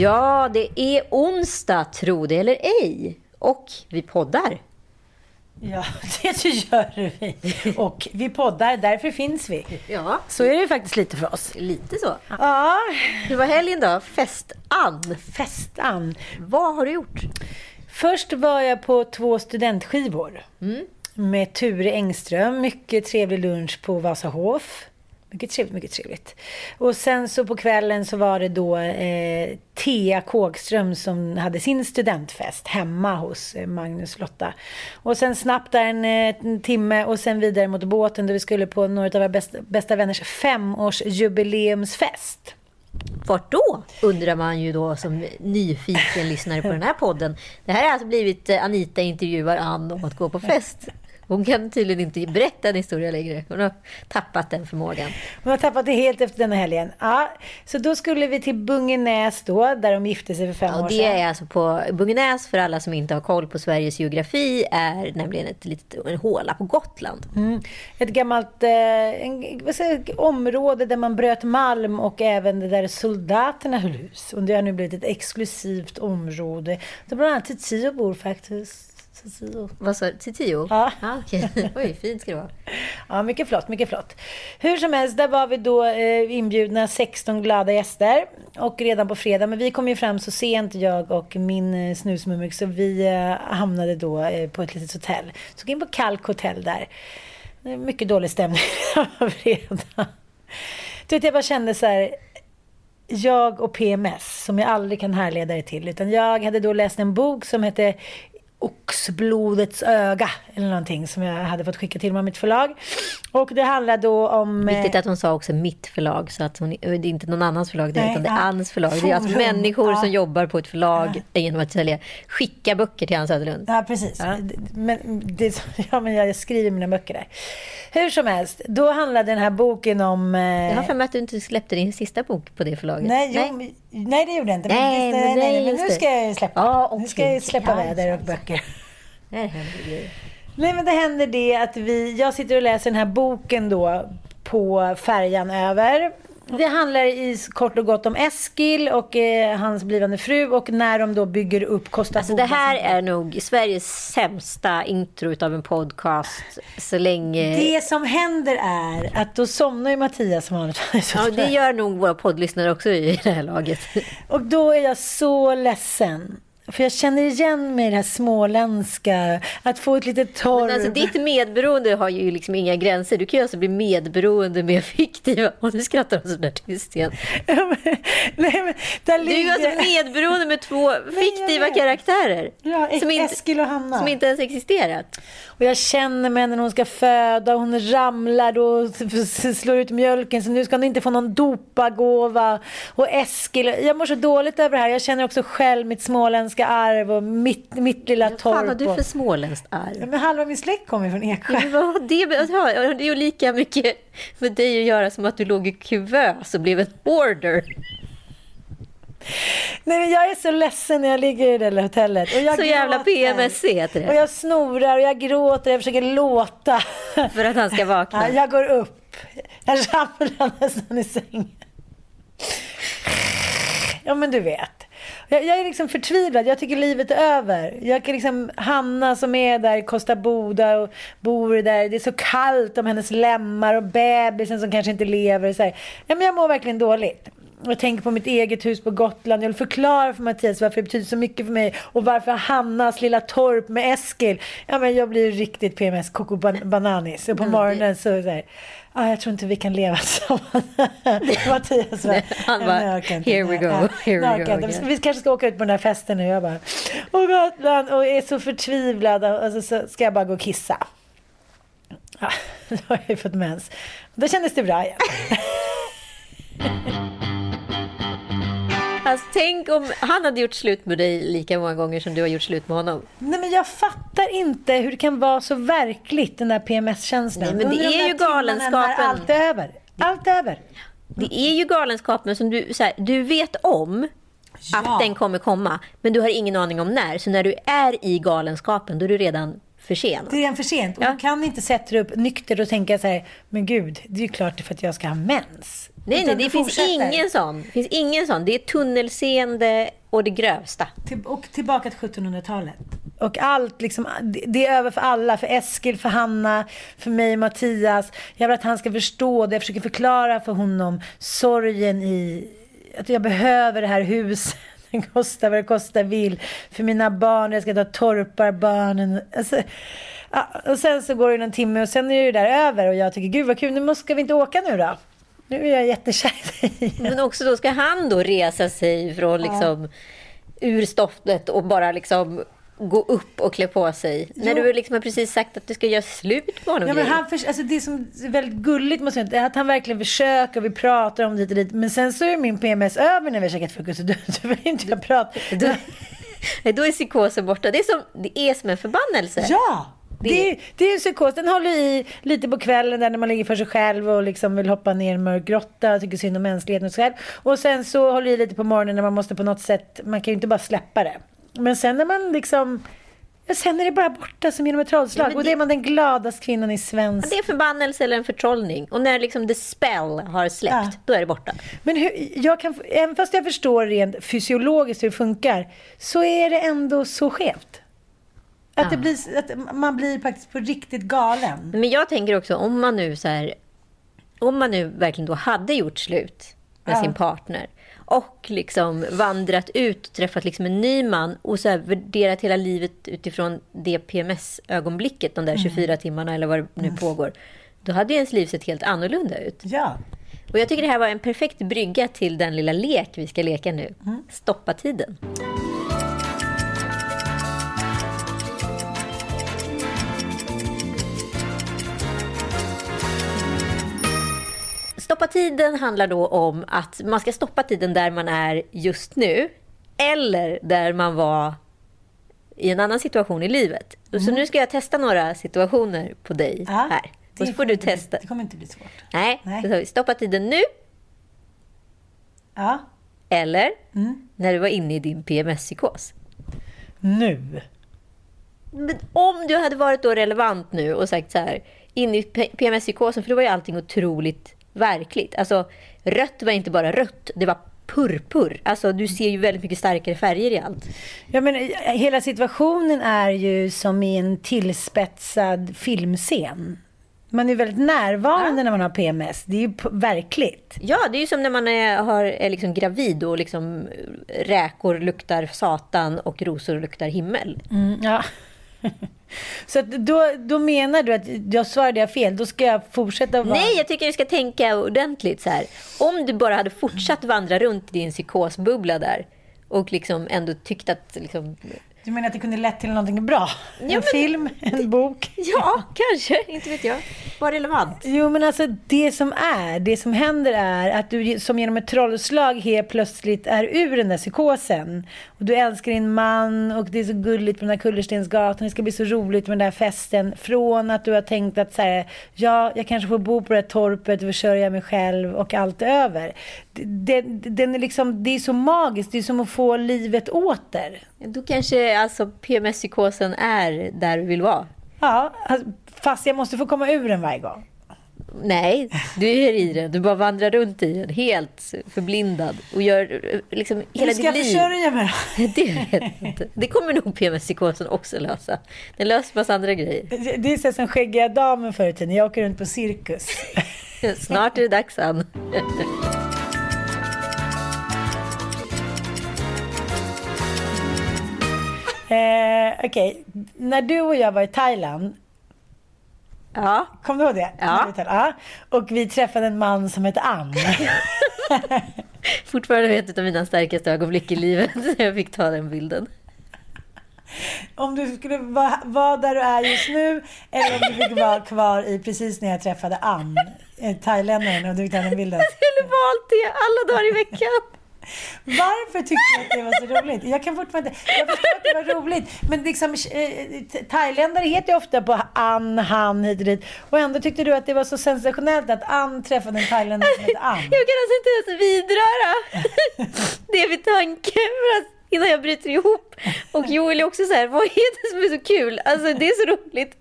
Ja, det är onsdag, tro det eller ej. Och vi poddar. Ja, det gör vi. Och vi poddar, därför finns vi. Ja. Så är det faktiskt lite för oss. Lite så. Ja, Hur var helgen då? Fest-Ann. festan. Vad har du gjort? Först var jag på två studentskivor. Med Ture Engström. Mycket trevlig lunch på Vasahof. Mycket trevligt, mycket trevligt. Och sen så på kvällen så var det då eh, Thea Kågström som hade sin studentfest hemma hos eh, Magnus Lotta. Och sen snabbt där en, eh, en timme och sen vidare mot båten där vi skulle på några av våra bästa, bästa vänners femårsjubileumsfest. Vart då? Undrar man ju då som nyfiken lyssnare på den här podden. Det här har alltså blivit eh, Anita intervjuar Ann om att gå på fest. Hon kan tydligen inte berätta en historia längre. Hon har tappat den förmågan. Hon har tappat det helt efter denna helgen. Ja, så då skulle vi till Bungenäs då, där de gifte sig för fem Ja, år det sedan. är alltså på Bungenäs, för alla som inte har koll på Sveriges geografi, är nämligen ett litet, en håla på Gotland. Mm. Ett gammalt eh, en, säger, område där man bröt malm och även det där soldaterna höll hus. Och det har nu blivit ett exklusivt område. Där bland annat Tio bor faktiskt. Tio. Vad sa du? Tio? Ja. Ah, okej. Oj, fint ska det vara. Ja, mycket flott, mycket flott. Hur som helst, där var vi då eh, inbjudna 16 glada gäster. Och redan på fredag, men vi kom ju fram så sent, jag och min eh, snusmumrik, så vi eh, hamnade då på ett litet hotell. Så gick in på Kalk hotell där. Mycket dålig stämning på fredag. Du vet, jag bara kände så här, jag och PMS, som jag aldrig kan härleda det till. Utan jag hade då läst en bok som hette Oxblodets öga, eller någonting som jag hade fått skicka till mig av mitt förlag. Och det handlar då om... eh, Viktigt att hon sa också mitt förlag, så att hon, det är inte någon annans förlag, det, Nej, utan det är ja. Anns förlag. Det är alltså Forum, människor ja. som jobbar på ett förlag genom att sälja, skicka böcker till Ann Söderlund. Ja, precis. Ja. Men, det, ja, men jag skriver mina böcker där. Hur som helst, då handlade den här boken om... eh, Jag har för mig att du inte släppte din sista bok på det förlaget. Nej, jo, nej. det gjorde jag inte. Men, Nej, men nej, nej, men nu ska jag släppa. Ja, Nu ska jag släppa Ja, väder ja, och böcker. Där händer grejer. Nej, men det händer det att vi, jag sitter och läser den här boken då på färjan över. Det handlar i kort och gott om Eskil och eh, hans blivande fru och när de då bygger upp Costa Alltså det här är nog Sveriges sämsta intro utav en podcast så länge... Det som händer är att då somnar ju Mattias som vanligt. Ja, det gör nog våra poddlyssnare också i det här laget. Och då är jag så ledsen. För jag känner igen mig i det här småländska. Att få ett litet torv. Men alltså ditt medberoende har ju liksom inga gränser. Du kan ju alltså bli medberoende med fiktiva... Och nu skrattar hon sådär tyst igen. Nej, men där Du är alltså medberoende med två fiktiva karaktärer. Ja, som inte, Eskil och Hanna. som inte ens existerat. Och jag känner med henne när hon ska föda. Hon ramlar och slår ut mjölken. Så nu ska hon inte få någon dopagåva. Och Eskil. Jag mår så dåligt över det här. Jag känner också själv mitt småländska arv och mitt, mitt lilla torp. Vad fan har du för småländskt Ja, arv? Men halva min släkt kommer från Eksjö. Men vad det, ja, det är ju lika mycket med dig att göra som att du låg i kuvös och blev en hoarder. Nej, men jag är så ledsen när jag ligger i det där hotellet. Och jag Så jävla gråter. PMSC heter Och det. jag snorar och jag gråter, jag försöker låta. För att han ska Ja, vakna. jag går upp. Jag ramlar nästan i sängen. Ja, men du vet. Jag, jag är liksom förtvivlad. Jag tycker livet är över. Jag kan liksom, Hanna som är där i Costa Boda och bor där. Det är så kallt om hennes lemmar och bebisen som kanske inte lever. Så här. Ja, men jag mår verkligen dåligt. Jag tänker på mitt eget hus på Gotland. Jag vill förklara för Mattias varför det betyder så mycket för mig. Och varför Hannas lilla torp med Eskil. Ja, men jag blir riktigt PMS, koko ban- bananis. Och på morgonen så, så här, ah, jag tror inte vi kan leva tillsammans. Mattias bara, Han bara, "Nej, jag orkar inte "Here we mer." go, Ja, here we go again. Vi kanske ska åka ut på den här festen nu. Jag bara, åh Gotland. Och är så förtvivlad. Och så, så ska jag bara gå och kissa. Ja, då har jag ju fått mens. Då kändes det bra igen. Alltså, tänk om han hade gjort slut med dig lika många gånger som du har gjort slut med honom. Nej men jag fattar inte hur det kan vara så verkligt den där PMS-känslan. Nej, men det Under de är där ju galenskapen. Allt är över. Allt är över. Det är ju galenskapen som du, så här, du vet om Ja. att den kommer komma, men du har ingen aning om när. Så när du är i galenskapen, då är du redan för sen. Det är redan för sent. Och Ja. du kan inte sätta dig upp nykter och tänka så här, men gud, det är ju klart för att jag ska ha mens. Nej, nej, det finns ingen sån. Det finns ingen sån. Det är tunnelseende och det grövsta. Till, och tillbaka till 1700-talet. Och allt liksom, det- är över för alla. För Eskil, för Hanna, för mig, Mattias. Jag vill att han ska förstå det. Jag försöker förklara för honom sorgen i att jag behöver det här huset. Det kostar vad det kostar vill. För mina barn, jag ska ta torpar barnen. Alltså, och sen så går det någon timme och sen är det där över. Och jag tycker, gud vad kul, nu måste, ska vi inte åka nu då? Nu är jag jättekär i. Men också då ska han då resa sig från liksom ur stoftet och bara liksom gå upp och klä på sig. När du liksom har precis sagt att du ska göra slut på honom. Ja, men han för, alltså det som är väldigt gulligt måste jag att han verkligen försöker och vi pratar om det hit och dit. Men sen så är min PMS över när vi har käkat frukost. Du, du vill inte jag prata. Då, då är psykosen borta. Det är som, det är som en förbannelse. Ja! Det är, det är en psykos. Den håller i lite på kvällen där när man ligger för sig själv och liksom vill hoppa ner i en mörk grotta och tycker synd om mänskligheten och sig själv. Och sen så håller i lite på morgonen när man måste på något sätt, man kan ju inte bara släppa det. Men sen när man liksom, sen är det bara borta som genom ett trollslag. Ja, och det- är man den gladaste kvinnan i svensk Det är förbannelse eller en förtrollning. Och när liksom the spell har släppt, Ja. då är det borta. Men hur, jag kan, även fast jag förstår rent fysiologiskt hur det funkar, så är det ändå så skevt. Att, Ja. det blir, att man blir faktiskt på riktigt galen. Men jag tänker också, om man nu så här, om man nu verkligen då hade gjort slut med Ja. sin partner och liksom vandrat ut och träffat liksom en ny man och så här värderat hela livet utifrån det PMS-ögonblicket, de där 24 timmarna eller vad det nu pågår. Då hade ju ens liv sett helt annorlunda ut. Ja. Och jag tycker det här var en perfekt brygga till den lilla lek vi ska leka nu. Stoppa tiden. Stoppa tiden handlar då om att man ska stoppa tiden där man är just nu eller där man var i en annan situation i livet. Så nu ska jag testa några situationer på dig Ja, här. Och så får du inte bli- testa. Det kommer inte bli svårt. Nej, Nej. stoppa tiden nu Ja. eller Mm. när du var inne i din PMS-psykos. Nu. Men om du hade varit då relevant nu och sagt så här, inne i PMS-psykosen, för då var ju allting otroligt verkligt. Alltså, rött var inte bara rött, det var purpur. Alltså, du ser ju väldigt mycket starkare färger i allt. Ja, men eh, hela situationen är ju som i en tillspetsad filmscen. Man är väldigt närvarande när man har PMS. Det är ju verkligt. Ja, det är ju som när man är, har, är liksom gravid och liksom räkor luktar satan och rosor luktar himmel. Mm, ja. Så att då, då menar du att jag svarade jag fel? Då ska jag fortsätta vara... Nej, jag tycker du ska tänka ordentligt så här. Om du bara hade fortsatt vandra runt i din psykosbubbla där och liksom ändå tyckt att liksom, du menar att det kunde lett till någonting bra? En men- film, en bok? Ja, kanske. Inte vet jag. Var relevant. Jo, men alltså det som är, det som händer är att du som genom ett trollslag helt plötsligt är ur den där psykosen. Och du älskar din man och det är så gulligt på den där Kullerstensgatan. Det ska bli så roligt med den där festen. Från att du har tänkt att så här, ja, jag kanske får bo på det här torpet och försörja mig själv och allt över. Det, det, den är liksom, det är så magiskt, det är som att få livet åter. Då kanske alltså PMS-psykosen är där du vill vara. Ja, alltså, fast jag måste få komma ur den varje gång. Nej, du är i den. Du bara vandrar runt i den helt förblindad och gör liksom hela Hur ska ditt jag liv. försörja mig? Det vet jag inte. Det kommer nog PMS-psykosen också lösa. Den löser massa andra grejer. Det- Det är så som skäggiga damen förr i tiden. Jag åker runt på cirkus. Snart är det dags, Ann. Eh, Okej, när du och jag var i Thailand, Ja, kom du ihåg det? Ja. Ja. Och vi träffade en man som hette Ann. fortfarande ett av mina starkaste ögonblick i livet. Jag fick ta den bilden. om du skulle vara, vara där du är just nu eller om du fick vara kvar i precis när jag träffade Ann, eh, thailändaren, och du fick ta den bilden. Jag skulle valt det alla dagar i veckan. Varför tyckte du att det var så roligt? Jag kan fortfarande. Jag förstår att det var roligt, men liksom, eh, thailändare heter ju ofta på Ann, han, hit och dit. Och ändå tyckte du att det var så sensationellt att Ann träffade en thailändare som hette Ann. Jag kan alltså inte ens vidröra det vid tanken för att innan jag bryter ihop. Och Joel är också så här, vad är det som är så kul? Alltså det är så roligt.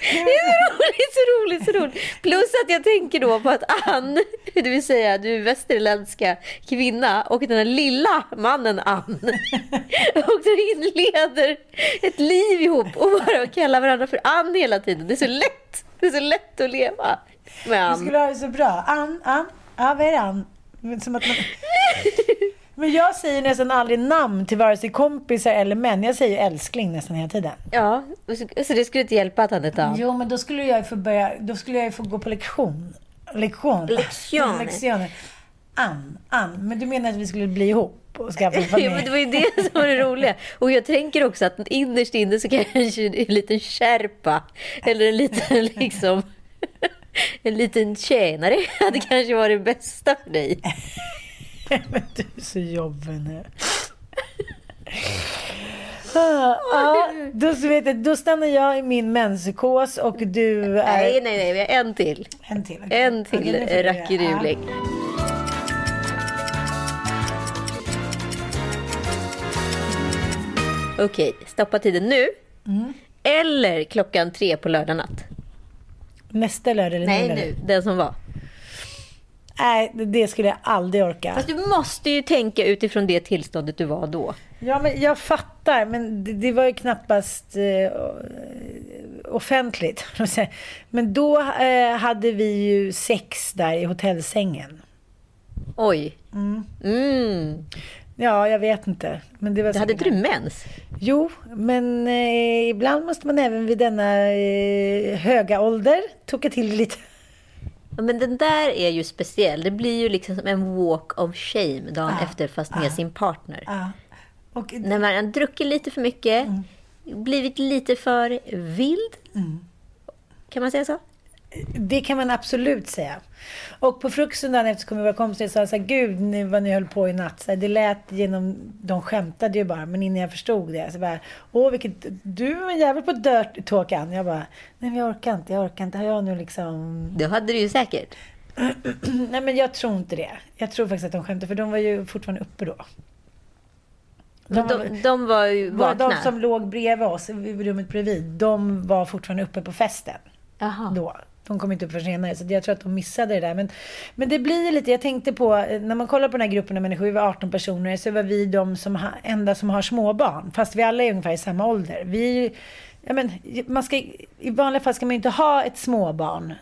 Det är så roligt, så roligt, så roligt. Plus att jag tänker då på att Ann, det vill säga du västerländska kvinna och den här lilla mannen Ann. Och de inleder ett liv ihop och bara kallar varandra för Ann hela tiden. Det är så lätt. Det är så lätt att leva med Ann. skulle ha det så bra. Ann, Ann, ja vad är det Ann? Som att man... Men jag säger nästan aldrig namn till vare sig kompisar eller män. Jag säger älskling nästan hela tiden. Ja, så, det skulle inte hjälpa att han hette Ann? Jo, men då skulle jag ju få börja, då skulle jag ju få gå på lektion. Lektion. Lektioner. Lektioner. Ann, Ann. Men du menar att vi skulle bli ihop och skaffa familj? men det var ju det som var det roliga. Och jag tänker också att innerst inne så kanske en liten kärpa eller en liten liksom en liten tjänare hade kanske varit det bästa för dig. Men du är så jobbig nu. Ja, då, så vet jag, då stannar jag i min menspsykos och du är... Nej, nej, nej, vi har en till. En till. okej. En till göra. rackeruling. Okej, stoppa tiden nu. Mm. Eller klockan tre på lördag natt. Nästa lördag eller Nej, nu? nu. Den som var. Nej, det- det skulle jag aldrig orka. Fast du måste ju tänka utifrån det tillståndet du var då. Ja, men jag fattar, men det, det var ju knappast eh, offentligt. Men då eh, hade vi ju sex där i hotellsängen. Oj. Mm. Ja, jag vet inte. Men det var Hade säkert- inte du mens? Jo, men eh, ibland måste man även vid denna eh, höga ålder tocka till lite. Men den där är ju speciell. Det blir ju liksom som en walk of shame dagen Ah, efter fast med sin partner. Ja. Och, När man har druckit lite för mycket, blivit lite för vild. Kan man säga så? Det kan man absolut säga. Och på frukosten dagen efter kom våra kompisar och sa så här, gud ni, vad ni höll på i natt. Så här, det lät genom, de skämtade ju bara, men innan jag förstod det. Så bara, åh vilket, du är en jävel på dirt talk Ann. Jag bara, nej men jag orkar inte, jag orkar inte. Har jag nu liksom... Det hade du ju säkert. Nej men jag tror inte det. Jag tror faktiskt att de skämtade, för de var ju fortfarande uppe då. De, de, de var ju var vakna. de som låg bredvid oss, i rummet bredvid, de var fortfarande uppe på festen. Jaha. då. De kom inte upp för senare, så jag tror att de missade det där. Men, men det blir lite, jag tänkte på, eh, när man kollar på den här gruppen av människor, vi var 18 personer, så var vi de som ha, enda som har småbarn. Fast vi alla är ungefär i samma ålder. Vi, ja, men, man ska, I vanliga fall ska man ju inte ha ett småbarn.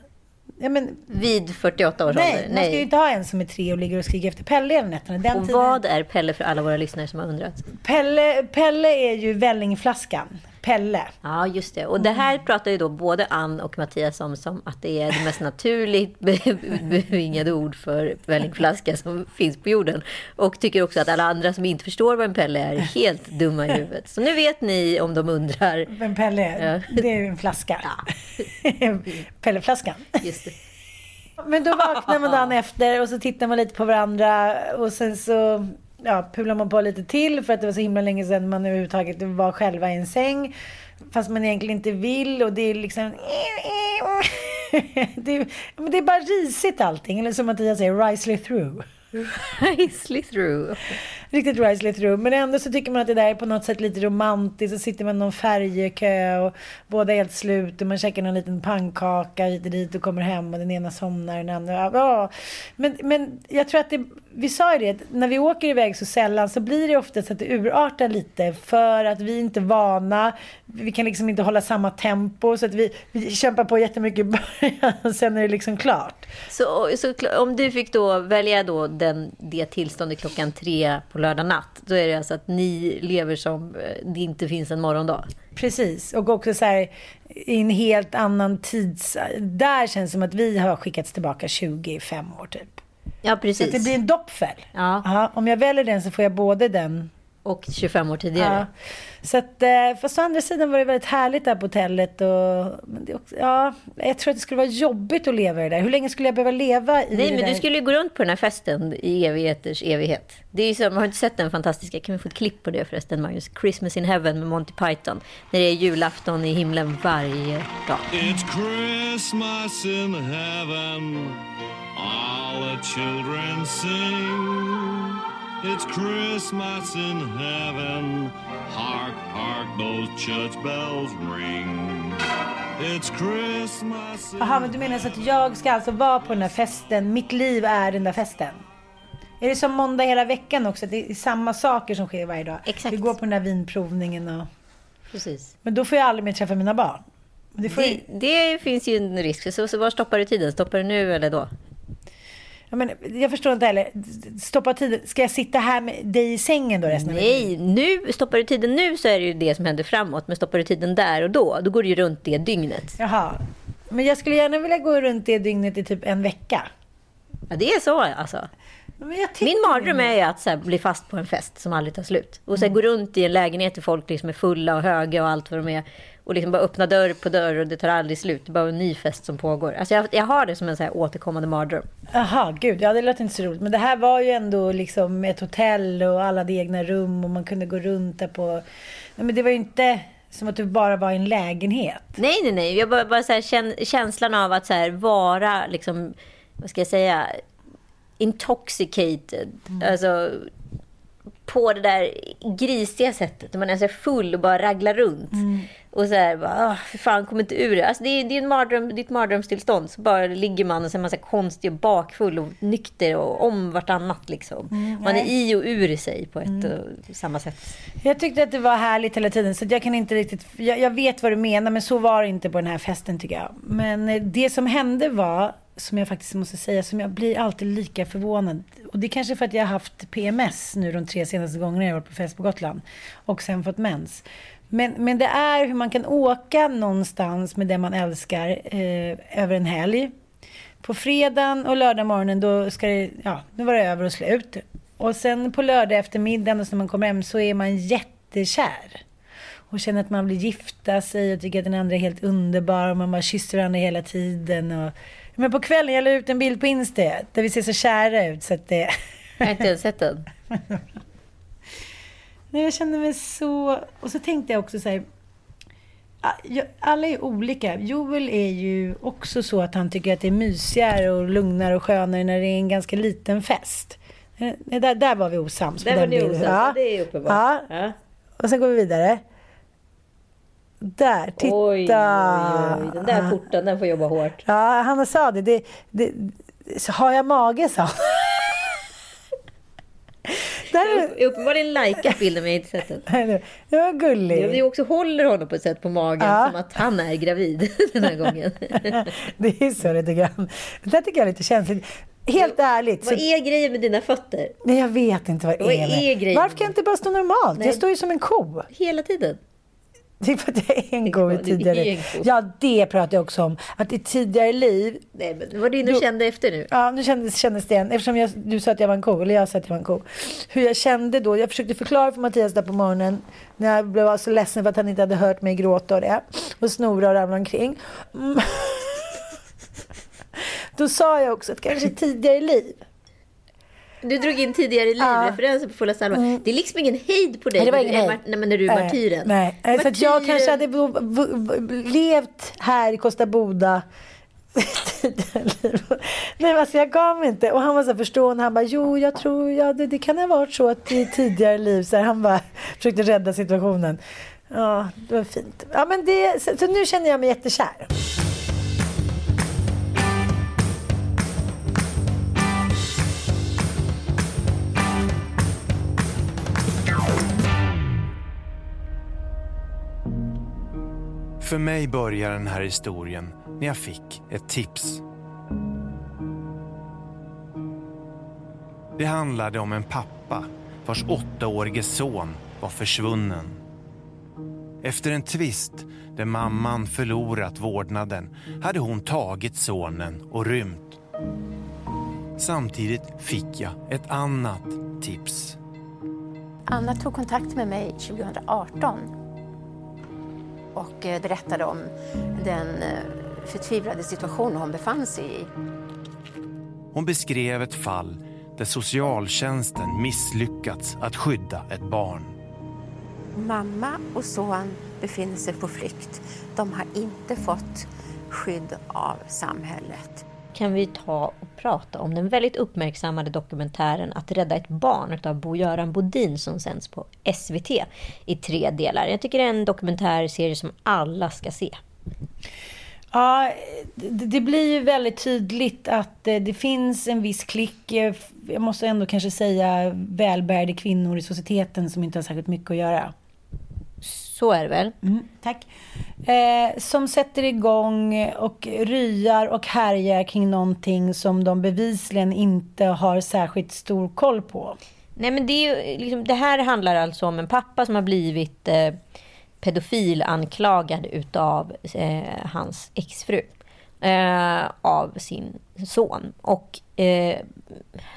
Ja, men, Vid 48 års nej, ålder? man ska ju inte ha en som är tre och ligger och skriker efter Pelle hela nätterna. Den Och tiden- vad är Pelle för alla våra lyssnare som har undrat? Pelle, Pelle är ju vällingflaskan. Pelle. Ja, just det. Och det här pratar ju då både Ann och Mattias om som att det är det mest naturligt be- bevingade ord för vällingflaska som finns på jorden. Och tycker också att alla andra som inte förstår vad en Pelle är är helt dumma i huvudet. Så nu vet ni om de undrar. Vem Pelle är? Ja. Det är ju en flaska. Pelleflaskan. Just det. Men då vaknar man dagen efter och så tittar man lite på varandra och sen så ja, pular man på lite till för att det var så himla länge sedan man överhuvudtaget var själva i en säng. Fast man egentligen inte vill och det är liksom... Det är, men det är bara risigt allting. Eller som Mattias säger, risely through. Nicely through. Riktigt risely through. Men ändå så tycker man att det där är på något sätt lite romantiskt. Så sitter man i någon färjekö och båda är helt slut och man käkar någon liten pannkaka hit och dit och kommer hem och den ena somnar och den andra... Ja. Men, men jag tror att det, vi sa ju det, när vi åker iväg så sällan så blir det oftast att det urartar lite för att vi inte är vana. Vi kan liksom inte hålla samma tempo så att vi, vi kämpar på jättemycket i början och sen är det liksom klart. Så, så om du fick då välja då den, det tillståndet klockan tre på lördag natt, då är det alltså att ni lever som eh, det inte finns en morgondag? Precis, och också så här i en helt annan tids... Där känns det som att vi har skickats tillbaka 25 år typ. Ja, Så att precis. det blir en doppfäll. Ja. Ja, om jag väljer den så får jag både den... Och 25 år tidigare. Ja. Så att, eh, fast å andra sidan var det väldigt härligt där på hotellet. Och, men det är också, ja, jag tror att det skulle vara jobbigt att leva i det där. Hur länge skulle jag behöva leva i Nej, det men där? du skulle ju gå runt på den här festen i evigheters evighet. Det är ju som, har du inte sett den fantastiska, kan vi få ett klipp på det förresten Magnus? Christmas in heaven med Monty Python. När det är julafton i himlen varje dag. It's Christmas in heaven. All the children sing. It's Christmas in heaven. Hark, hark, those church bells ring. It's Christmas in Jaha, men du menar så att jag ska alltså vara på den där festen? Mitt liv är den där festen? Är det som måndag hela veckan också? Att det är samma saker som sker varje dag? Exakt. Vi går på den där vinprovningen och... Precis. Men då får jag aldrig mer träffa mina barn. Det får Det, det finns ju en risk. Så, så var stoppar du tiden? Stoppar du nu eller då? Ja, men jag förstår inte heller. Stoppa tiden. Ska jag sitta här med dig i sängen då resten av? Nej, nu, stoppar du tiden nu så är det ju det som händer framåt. Men stoppar du tiden där och då, då går du ju runt det dygnet. Jaha. Men jag skulle gärna vilja gå runt det dygnet i typ en vecka. Ja, det är så alltså. Jag Min mardröm är ju att här, bli fast på en fest som aldrig tar slut. Och så Mm. gå runt i en lägenhet där folk liksom är fulla och höga och allt vad de är. Och liksom bara öppna dörr på dörr och det tar aldrig slut. Det är bara en ny fest som pågår. Alltså jag, jag har det som en så här återkommande mardröm. Jaha, gud. Ja, det låter inte så roligt. Men det här var ju ändå liksom ett hotell och alla hade egna rum och man kunde gå runt där på... Nej, men det var ju inte som att du bara var i en lägenhet. Nej, nej, nej. Jag bara, bara så här, kän, känslan av att så här, vara, liksom, vad ska jag säga, intoxicated. Alltså, på det där grisiga sättet. Man är så full och bara raglar runt. Och så här, bara, "Åh, för fan, kommer inte ur det. Alltså, det, är, det är en mardröm, det är ett mardrömstillstånd. Så bara ligger man och så är man så konstig och bakfull och nykter och om vartannat. Liksom. man är i och ur sig på ett och samma sätt. Jag tyckte att det var härligt hela tiden. Så jag kan inte riktigt... Jag, jag vet vad du menar, men så var det inte på den här festen tycker jag. Men eh, det som hände var, som jag faktiskt måste säga, som jag blir alltid lika förvånad. Och det är kanske för att jag har haft PMS nu de tre senaste gångerna jag varit på fest på Gotland. Och sen fått mens. Men, men det är hur man kan åka någonstans med det man älskar eh, över en helg. På fredagen och lördag morgonen då ska det, ja, nu var det över och slut. Och sen på lördag eftermiddagen och så när man kommer hem så är man jättekär. Och känner att man vill gifta sig och tycker att den andra är helt underbar och man bara kysser varandra hela tiden. Och... Men på kvällen, jag la ut en bild på Insta där vi ser så kära ut så att det... Jag har inte ens sett den. Nej, jag kände mig så... Och så tänkte jag också så här... ah, Alla är olika. Joel är ju också så att han tycker att det är mysigare och lugnare och skönare när det är en ganska liten fest. Eh, Där, där var vi osams. Där var ni osams, ja, det är uppenbart. Ja. Ja. Och sen går vi vidare. Där, titta! Oj, oj, oj. Den där porten, den får jobba hårt. Ja, Hanna sa det. det, det har jag mage, sa han. Där Jag har uppenbarligen likat bilden men jag har inte sett den. det. Var gullig. Jag också håller honom på ett sätt på magen Ja. som att han är gravid den här gången. Det är så lite grann. Det där tycker jag är lite känsligt. Helt ärligt. Så, Vad är grejen med dina fötter? nej, jag vet inte vad det Vad är. är grejen? Varför kan jag inte bara stå normalt? Nej. Jag står ju som en ko. Hela tiden. Det är för att jag en go i tidigare ko. Ja, det pratar jag också om. Att i tidigare liv Nej, men det var det du Då- kände efter nu. Ja, nu kändes, kändes det igen. Eftersom jag, du sa att jag var en ko, eller jag sa att jag var en ko. Hur jag kände då. Jag försökte förklara för Mattias där på morgonen. När jag blev så ledsen för att han inte hade hört mig gråta och det. Och snora och ramla omkring. Mm. Då sa jag också att kanske tidigare liv. Du drog in tidigare livreferenser på fulla allvar. Det är liksom ingen hejd på dig Nej, det var när du ingen är när du är Nej, martyren. Nej, Nej, så att jag Martyren- kanske hade bo, bo, bo, levt här i Costa Boda. Nej alltså jag gav mig inte. Och han var så här förstående. Han bara, jo jag tror, ja, det, det kan ha varit så att i tidigare liv. Så här, han bara försökte rädda situationen. Ja, det var fint. Ja, men det, så, så nu känner jag mig jättekär. För mig börjar den här historien när jag fick ett tips. Det handlade om en pappa vars åttaårige son var försvunnen. Efter en tvist där mamman förlorat vårdnaden hade hon tagit sonen och rymt. Samtidigt fick jag ett annat tips. Anna tog kontakt med mig 2018 och eh, berättade om den eh, förtvivlade situation hon befann sig i. Hon beskrev ett fall där socialtjänsten misslyckats att skydda ett barn. Mamma och son befinner sig på flykt. De har inte fått skydd av samhället kan vi ta och prata om den väldigt uppmärksammade dokumentären Att rädda ett barn av Bo-Göran Bodin som sänds på SVT i tre delar. Jag tycker det är en dokumentärserie som alla ska se. Ja, det, blir ju väldigt tydligt att eh, det finns en viss klick, eh, jag måste ändå kanske säga välbärgade kvinnor i societeten som inte har särskilt mycket att göra. Så är det väl? Mm, tack. Eh, som sätter igång och ryar och härjar kring någonting som de bevisligen inte har särskilt stor koll på. Nej, men det, är liksom, det här handlar alltså om en pappa som har blivit eh, pedofilanklagad utav eh, hans exfru. Eh, av sin son. Och eh,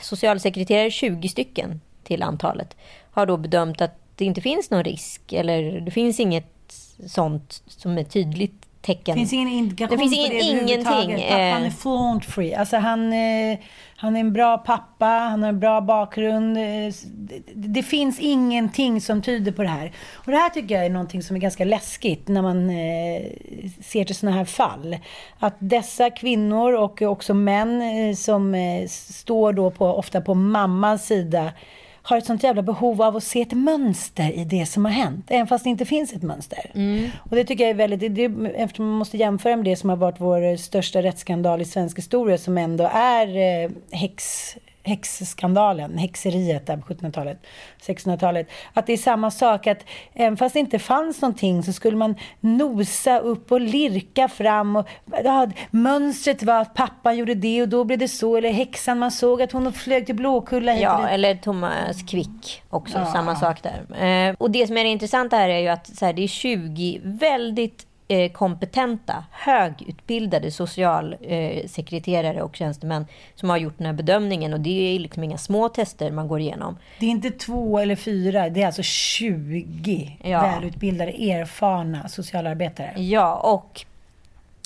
socialsekreterare, 20 stycken till antalet, har då bedömt att det inte finns någon risk. Eller det finns inget sånt som är tydligt tecken. Det finns ingen indikation Det finns på ingen- det överhuvudtaget. ingenting, Pappan eh. är flaunt free. Alltså han, eh, han är en bra pappa, han har en bra bakgrund. eh, Det, det finns ingenting som tyder på det här. Och det här tycker jag är någonting som är ganska läskigt när man eh, ser till sådana här fall. Att dessa kvinnor och också män eh, som eh, står då på, ofta på mammans sida har ett sånt jävla behov av att se ett mönster i det som har hänt. Även fast det inte finns ett mönster. Och det tycker jag är väldigt, det, eftersom man måste jämföra med det som har varit vår största rättsskandal i svensk historia som ändå är eh, häx, häxskandalen, häxeriet där på 1700-talet, 1600-talet. Att det är samma sak att även fast det inte fanns någonting så skulle man nosa upp och lirka fram och ja, mönstret var att pappa gjorde det och då blev det så eller häxan man såg att hon flög till Blåkulla hit Ja, eller Thomas Quick också, samma sak där. Eh, och det som är det intressanta här är ju att så här, det är 20 väldigt kompetenta, högutbildade socialsekreterare och tjänstemän som har gjort den här bedömningen. Och det är liksom inga små tester man går igenom. Det är inte två eller fyra, det är alltså 20 Ja. välutbildade, erfarna socialarbetare. Ja, och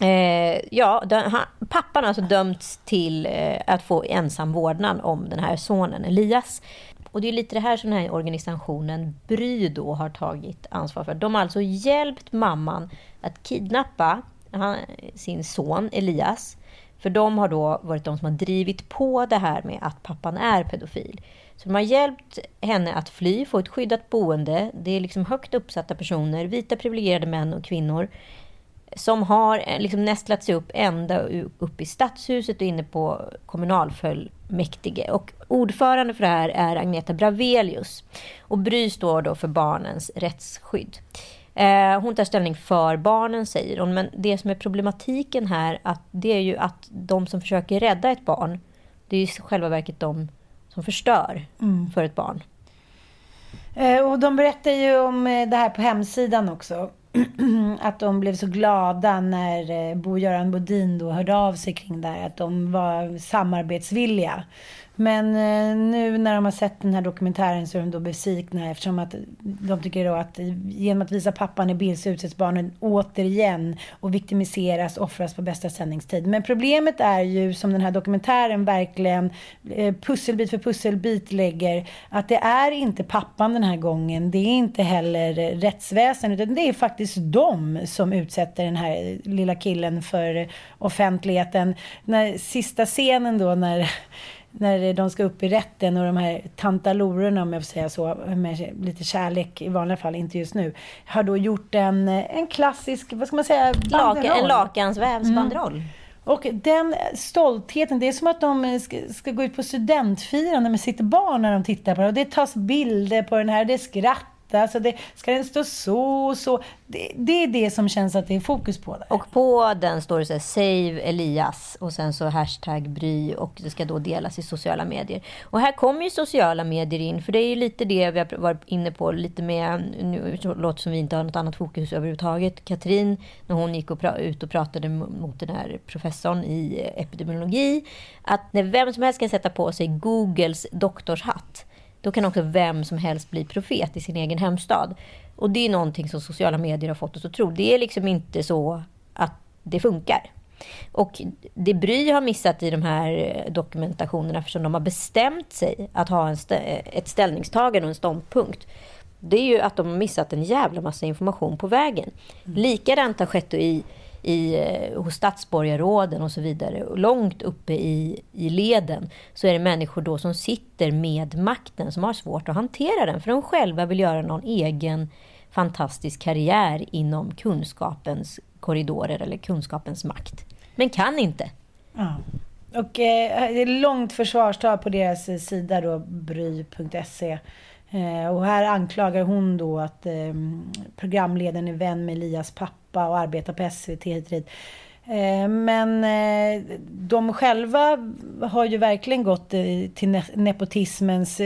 eh, ja, den, han, pappan har alltså dömts till eh, att få ensam vårdnad om den här sonen Elias. Och det är lite det här som den här organisationen Bry då har tagit ansvar för. De har alltså hjälpt mamman att kidnappa han, sin son Elias. För de har då varit de som har drivit på det här med att pappan är pedofil. Så de har hjälpt henne att fly, få ett skyddat boende. Det är liksom högt uppsatta personer, vita privilegierade män och kvinnor som har eh, liksom nästlat sig upp ända upp i stadshuset och inne på kommunalfullmäktige. Och ordförande för det här är Agneta Bravelius. Och Bry står då för barnens rättsskydd. Eh, hon tar ställning för barnen, säger hon. Men det som är problematiken här, att det är ju att de som försöker rädda ett barn, det är ju i själva verket de som förstör för ett barn. Eh, och de berättar ju om det här på hemsidan också. att de blev så glada när eh, Bo-Göran Bodin då hörde av sig kring det här. Att de var samarbetsvilliga. Men eh, nu när de har sett den här dokumentären så är de då besvikna eftersom att de tycker då att genom att visa pappan i bild så utsätts barnen återigen och viktimiseras, offras på bästa sändningstid. Men problemet är ju som den här dokumentären verkligen eh, pusselbit för pusselbit lägger att det är inte pappan den här gången. Det är inte heller rättsväsendet utan det är faktiskt de som utsätter den här lilla killen för offentligheten. När sista scenen då när när de ska upp i rätten och de här tantalorerna, om jag får säga så, med lite kärlek i vanliga fall, inte just nu, har då gjort en, en klassisk, vad ska man säga, Laka, En lakansvävsbanderoll. Mm. Och den stoltheten, det är som att de ska, ska, gå ut på studentfirande med sitt barn när de tittar på det. Och det tas bilder på den här, det är skratt Alltså det, ska den stå så och så? Det, det, är det som känns att det är fokus på. Där. Och på den står det så här, Save Elias och sen så hashtag bry och det ska då delas i sociala medier. Och här kommer ju sociala medier in, för det är ju lite det vi har varit inne på lite med, nu låter som vi inte har något annat fokus överhuvudtaget. Katrin, när hon gick och ut och pratade mot den här professorn i epidemiologi, att när vem som helst kan sätta på sig Googles doktorshatt då kan också vem som helst bli profet i sin egen hemstad. Och det är någonting som sociala medier har fått oss att tro. Det är liksom inte så att det funkar. Och det Bry har missat i de här dokumentationerna, eftersom de har bestämt sig att ha en st ett ställningstagande och en ståndpunkt, det är ju att de har missat en jävla massa information på vägen. Mm. Likadant har skett i i, eh, hos stadsborgarråden och så vidare. Och långt uppe i, i leden så är det människor då som sitter med makten som har svårt att hantera den. För de själva vill göra någon egen fantastisk karriär inom kunskapens korridorer eller kunskapens makt. Men kan inte. Ja. Och eh, det är långt försvarstal på deras sida då, bry.se. Eh, och här anklagar hon då att ehm, programledaren är vän med Elias pappa och arbetar på SVT hit eh, Men eh, de själva har ju verkligen gått eh, till nepotismens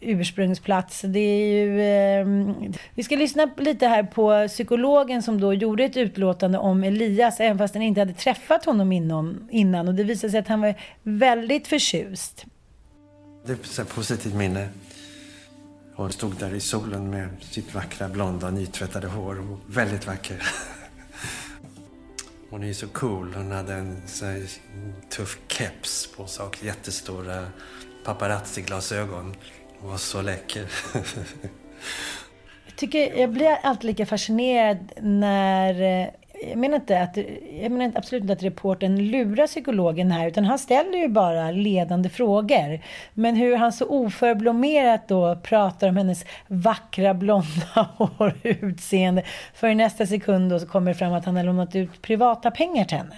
ursprungsplats. Det är ju, ehm, vi ska lyssna lite här på psykologen som då gjorde ett utlåtande om Elias, även fast den inte hade träffat honom innan. Och det visade sig att han var väldigt förtjust. Det är ett positivt minne. Hon stod där i solen med sitt vackra blonda nytvättade hår. Och väldigt vacker. Hon är ju så cool. Hon hade en tuff keps på sig och jättestora paparazzi-glasögon. Hon var så läcker. jag, tycker, jag blir alltid lika fascinerad när eh, jag menar, inte att, jag menar absolut inte att reporten lurar psykologen här, utan han ställer ju bara ledande frågor. Men hur han så oförblommerat då pratar om hennes vackra blonda hår och utseende. För i nästa sekund då så kommer det fram att han har lånat ut privata pengar till henne.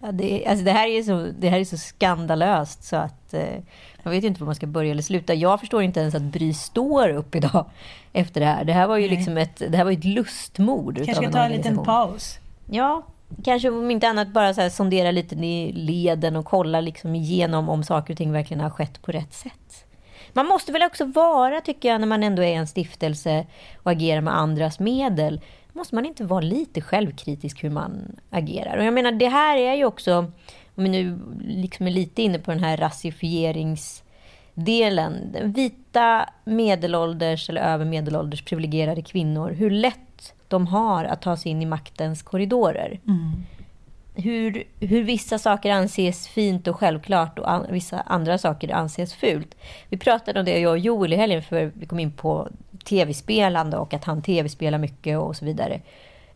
Ja, det, alltså det, här är så, det här är så skandalöst så att eh, man vet ju inte var man ska börja eller sluta. Jag förstår inte ens att Bry står upp idag efter det här. Det här var ju liksom ett, det här var ett lustmord. Kanske ska ta en liten paus. Ja, kanske om inte annat bara så här sondera lite i leden och kolla liksom igenom om saker och ting verkligen har skett på rätt sätt. Man måste väl också vara, tycker jag, när man ändå är en stiftelse och agerar med andras medel, måste man inte vara lite självkritisk hur man agerar? Och jag menar, det här är ju också, om vi nu liksom är lite inne på den här rasifieringsdelen. Vita medelålders eller över medelålders privilegierade kvinnor, hur lätt de har att ta sig in i maktens korridorer. Mm. Hur, hur vissa saker anses fint och självklart och an, vissa andra saker anses fult. Vi pratade om det, jag och Joel, i helgen, för vi kom in på tv-spelande och att han tv-spelar mycket och så vidare.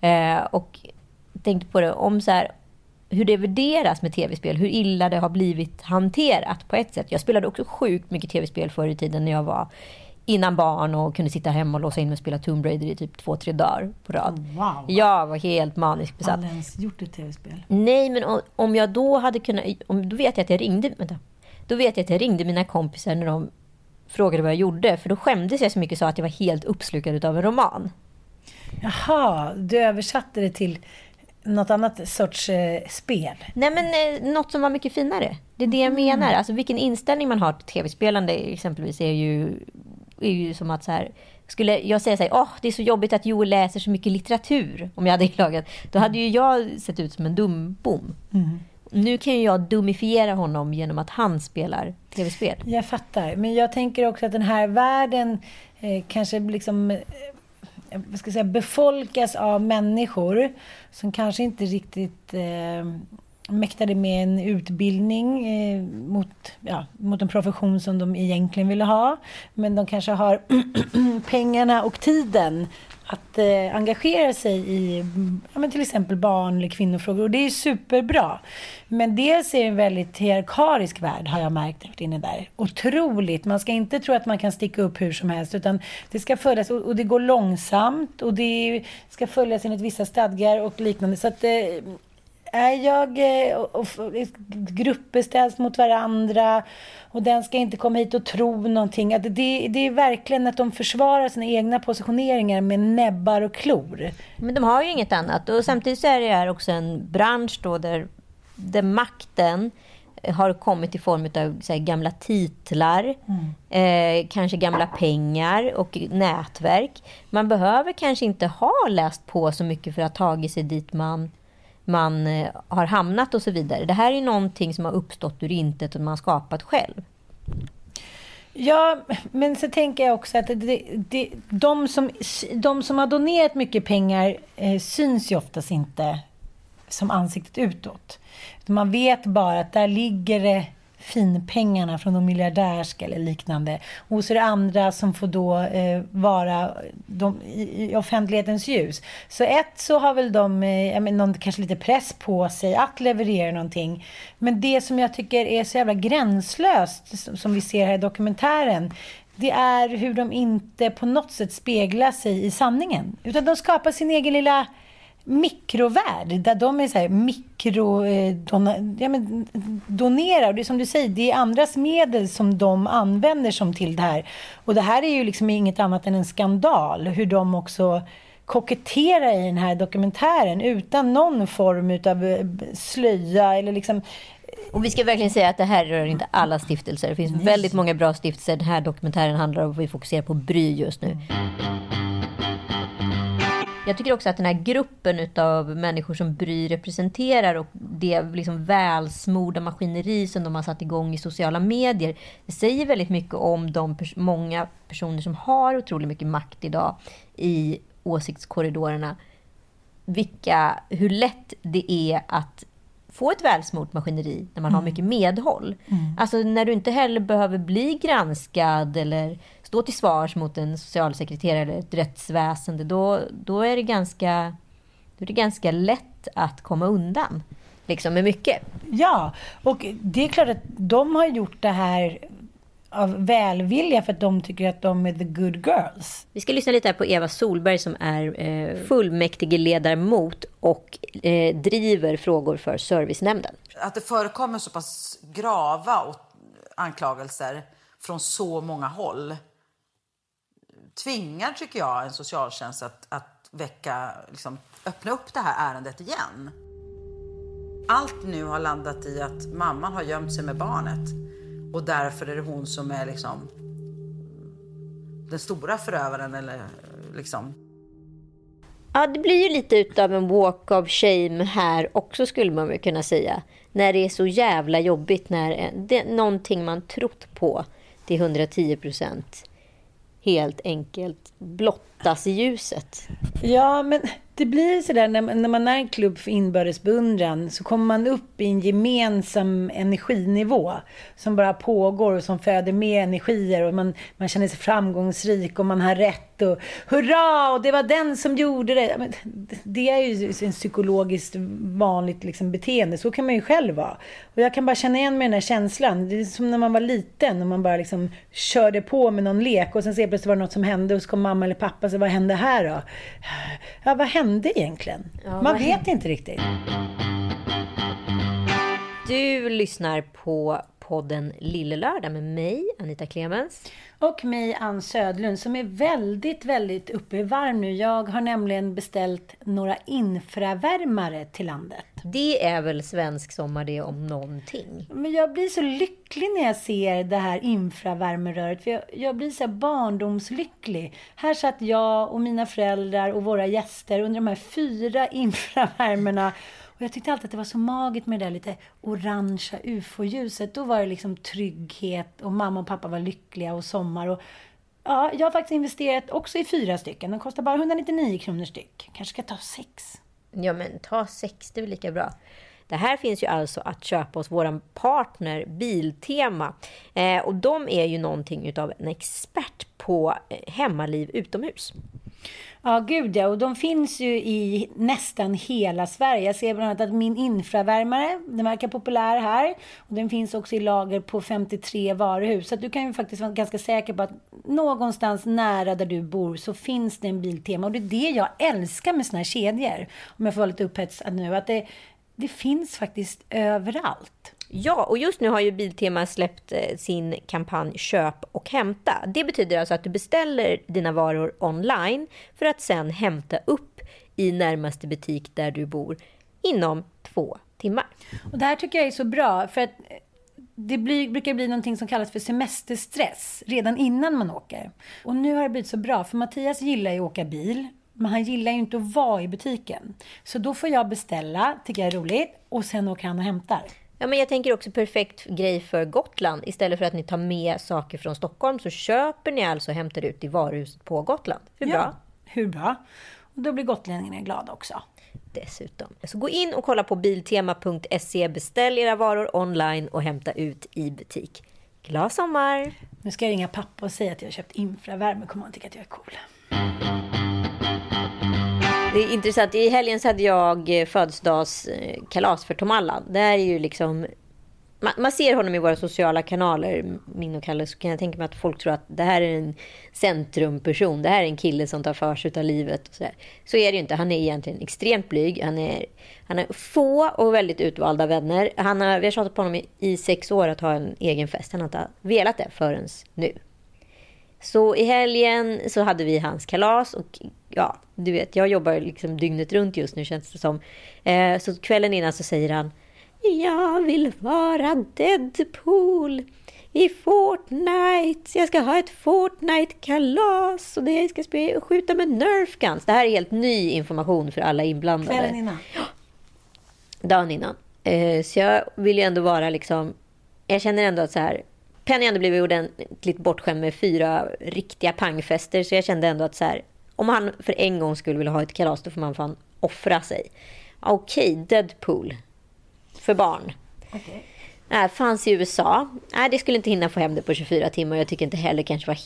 Eh, och tänkte på det, om så här, hur det värderas med tv-spel, hur illa det har blivit hanterat på ett sätt. Jag spelade också sjukt mycket tv-spel förr i tiden när jag var innan barn och kunde sitta hemma och låsa in mig och spela Tomb Raider i typ två, tre dagar på rad. Wow. Jag var helt manisk besatt. Har ens gjort ett tv-spel? Nej, men om jag då hade kunnat... Om, då vet jag att jag ringde... Vänta. Då vet jag att jag ringde mina kompisar när de frågade vad jag gjorde. För då skämdes jag så mycket så att jag var helt uppslukad av en roman. Jaha, du översatte det till något annat sorts eh, spel? Nej, men eh, något som var mycket finare. Det är det jag mm. menar. Alltså vilken inställning man har till tv-spelande exempelvis är ju, är ju som att så här, skulle jag säga så här, åh, det är så jobbigt att Joel läser så mycket litteratur, om jag hade klagat, då hade ju jag sett ut som en dumbom. Mm. Nu kan ju jag dumifiera honom genom att han spelar tv-spel. Jag fattar. Men jag tänker också att den här världen eh, kanske liksom eh, Eh, vad ska jag säga, befolkas av människor som kanske inte riktigt eh, mäktade med en utbildning eh, mot, ja, mot en profession som de egentligen ville ha. Men de kanske har pengarna och tiden att eh, engagera sig i ja, men till exempel barn eller kvinnofrågor. Och det är superbra. Men dels är det en väldigt hierarkisk värld har jag märkt inne där. Otroligt. Man ska inte tro att man kan sticka upp hur som helst utan det ska följas och, och det går långsamt och det ska följas enligt vissa stadgar och liknande. Så att eh, jag, eh, och, och, grupper ställs mot varandra och den ska inte komma hit och tro någonting. Att det, det är verkligen att de försvarar sina egna positioneringar med näbbar och klor. Men de har ju inget annat. Och samtidigt så är det här också en bransch då där, där makten har kommit i form av här, gamla titlar, mm. eh, kanske gamla pengar och nätverk. Man behöver kanske inte ha läst på så mycket för att ha tagit sig dit man man eh, har hamnat och så vidare. Det här är någonting som har uppstått ur intet och man har skapat själv. Ja, men så tänker jag också att det, det, de, som, de som har donerat mycket pengar eh, syns ju oftast inte som ansiktet utåt. Man vet bara att där ligger det finpengarna från de miljardärska eller liknande. Och så är det andra som får då eh, vara de, i, i, offentlighetens ljus. Så ett så har väl de eh, någon, kanske lite press på sig att leverera någonting. Men det som jag tycker är så jävla gränslöst, som, som vi ser här i dokumentären, det är hur de inte på något sätt speglar sig i sanningen. Utan de skapar sin egen lilla mikrovärld där de är så här mikro, eh, dona, ja, men, donerar. Och det är som du säger, det är andras medel som de använder som till det här. Och det här är ju liksom inget annat än en skandal. Hur de också koketterar i den här dokumentären utan någon form av eh, slöja eller liksom och vi ska verkligen säga att det här rör inte alla stiftelser. Det finns väldigt många bra stiftelser. Den här dokumentären handlar om, vi fokuserar på Bry just nu. Mm. Jag tycker också att den här gruppen av människor som Bry representerar och det liksom välsmorda maskineri som de har satt igång i sociala medier. Det säger väldigt mycket om de pers många personer som har otroligt mycket makt idag i åsiktskorridorerna. Vilka, hur lätt det är att få ett välsmort maskineri när man mm. har mycket medhåll. Mm. Alltså när du inte heller behöver bli granskad eller stå till svars mot en socialsekreterare eller ett rättsväsende, då, då, är, det ganska, då är det ganska lätt att komma undan liksom, med mycket. Ja, och det är klart att de har gjort det här av välvilja för att de tycker att de är the good girls. Vi ska lyssna lite här på Eva Solberg som är eh, fullmäktigeledamot och eh, driver frågor för servicenämnden. Att det förekommer så pass grava anklagelser från så många håll tvingar, tycker jag, en socialtjänst att, att väcka, liksom, öppna upp det här ärendet igen. Allt nu har landat i att mamman har gömt sig med barnet och därför är det hon som är liksom den stora förövaren eller liksom. Ja, det blir ju lite utav en walk of shame här också skulle man väl kunna säga. När det är så jävla jobbigt när det, någonting man trott på till 110 procent helt enkelt blottas i ljuset. Ja, men det blir sådär när, när man är en klubb för inbördes beundran så kommer man upp i en gemensam energinivå som bara pågår och som föder mer energier och man, man känner sig framgångsrik och man har rätt och hurra och det var den som gjorde det. Det är ju en psykologiskt vanligt liksom beteende, så kan man ju själv vara. Och jag kan bara känna igen mig i den här känslan. Det är som när man var liten och man bara liksom körde på med någon lek och sen så plötsligt var det något som hände och så kom mamma eller pappa och så vad hände här då? Ja, vad hände? hände egentligen? Ja, Man vet hände? inte riktigt. Du lyssnar på podden Lille Lördag med mig, Anita Clemens. Och mig, Ann Södlund, som är väldigt, väldigt uppe i varv nu. Jag har nämligen beställt några infravärmare till landet. Det är väl svensk sommar det om någonting? Men jag blir så lycklig när jag ser det här infravärmeröret. För jag, jag blir så barndomslycklig. Här satt jag och mina föräldrar och våra gäster under de här fyra infravärmerna och jag tyckte alltid att det var så magiskt med det där lite orangea ufo-ljuset. Då var det liksom trygghet och mamma och pappa var lyckliga och sommar. Och, ja, jag har faktiskt investerat också i fyra stycken. De kostar bara 199 kronor styck. Kanske ska ta sex. Ja, men ta sex, det är väl lika bra. Det här finns ju alltså att köpa hos vår partner Biltema. Eh, och de är ju någonting utav en expert på eh, hemmaliv utomhus. Ja, gud ja. Och de finns ju i nästan hela Sverige. Jag ser bland annat att min infravärmare, den verkar populär här. Och den finns också i lager på 53 varuhus. Så du kan ju faktiskt vara ganska säker på att någonstans nära där du bor så finns det en Biltema. Och det är det jag älskar med såna här kedjor. Om jag får vara lite upphetsad nu. Att det, det finns faktiskt överallt. Ja, och just nu har ju Biltema släppt eh, sin kampanj Köp och hämta. Det betyder alltså att du beställer dina varor online för att sen hämta upp i närmaste butik där du bor inom två timmar. Och det här tycker jag är så bra för att eh, det blir, brukar bli någonting som kallas för semesterstress redan innan man åker. Och nu har det blivit så bra för Mattias gillar ju att åka bil men han gillar ju inte att vara i butiken. Så då får jag beställa, tycker jag är roligt, och sen åker han och hämtar. Ja, men jag tänker också perfekt grej för Gotland. Istället för att ni tar med saker från Stockholm så köper ni alltså och hämtar ut i varuhuset på Gotland. Hur bra? Ja, hur bra? Och då blir gotlänningarna glada också. Dessutom. Så gå in och kolla på biltema.se, beställ era varor online och hämta ut i butik. Glad sommar! Nu ska jag ringa pappa och säga att jag har köpt infravärme. Kommer han tycka att jag är cool. Det är intressant. I helgen så hade jag eh, födelsedagskalas för Tom Allan. Det här är ju liksom... Man, man, ser honom i våra sociala kanaler, min och Kalle, så kan jag tänka mig att folk tror att det här är en centrumperson. Det här är en kille som tar för sig av livet. Och så, där. så är det ju inte. Han är egentligen extremt blyg. Han, är, han har få och väldigt utvalda vänner. Han har, vi har tjatat på honom i, i sex år att ha en egen fest. Han har inte velat det förrän nu. Så i helgen så hade vi hans kalas och ja, du vet, jag jobbar liksom dygnet runt just nu känns det som. Eh, så kvällen innan så säger han Jag vill vara Deadpool i Fortnite. Jag ska ha ett Fortnite-kalas och det ska spela, skjuta med Nerf Guns. Det här är helt ny information för alla inblandade. Kvällen innan? Ja. Dagen innan. Eh, så jag vill ju ändå vara liksom... Jag känner ändå att så här... Penny ändå blivit ordentligt bortskämd med fyra riktiga pangfester. Så jag kände ändå att så här, om han för en gång skulle vilja ha ett kalas, då får man fan offra sig. Okej, okay, Deadpool. För barn. Okay. Nej, fanns i USA. Nej, det skulle inte hinna få hem det på 24 timmar. Jag tycker inte heller kanske var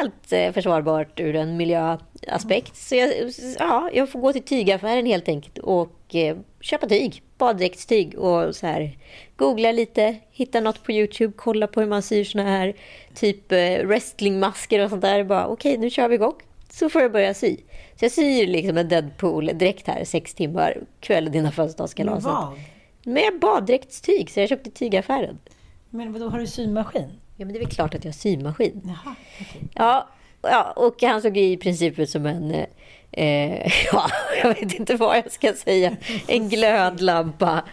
helt eh, försvarbart ur en miljöaspekt. Så jag, ja, jag får gå till tygaffären helt enkelt och eh, köpa tyg. Baddräktstyg och så här. Googla lite, hitta något på Youtube, kolla på hur man syr såna här typ eh, wrestlingmasker och sånt där. Bara okej, okay, nu kör vi igång så får jag börja sy. Så jag syr liksom en Deadpool direkt här, sex timmar, kväll dina födelsedagskalas. Med vad? Med baddräktstyg, så jag köpte tygaffären. Men vadå, har du symaskin? Ja, men det är väl klart att jag har symaskin. Jaha, okay. ja, ja, och han såg i princip ut som en... Eh, ja, jag vet inte vad jag ska säga. En glödlampa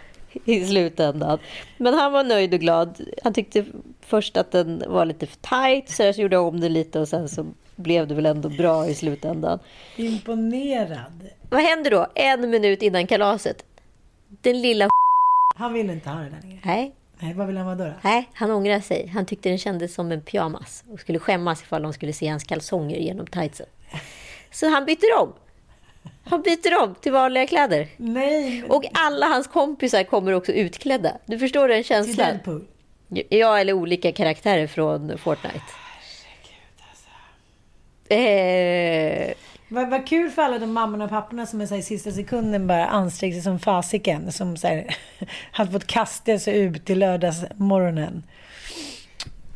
i slutändan. Men han var nöjd och glad. Han tyckte först att den var lite för tight, så jag gjorde om den lite och sen så blev det väl ändå bra i slutändan. Imponerad. Vad händer då? En minut innan kalaset. Den lilla Han ville inte ha det där längre. Nej. Nej, vad vill han vara då, då? Nej, han ångrar sig. Han tyckte den kändes som en pyjamas och skulle skämmas ifall de skulle se hans kalsonger genom tightsen. Så han byter om. Han byter om till vanliga kläder. Nej. Men... Och alla hans kompisar kommer också utklädda. Du förstår den känslan? Till Deadpool? Ja, eller olika karaktärer från Fortnite. Eh... Vad, vad kul för alla de mammorna och papporna som är så här, i sista sekunden bara ansträngde sig som fasiken. Som så här, hade fått kasta sig ut till lördagsmorgonen.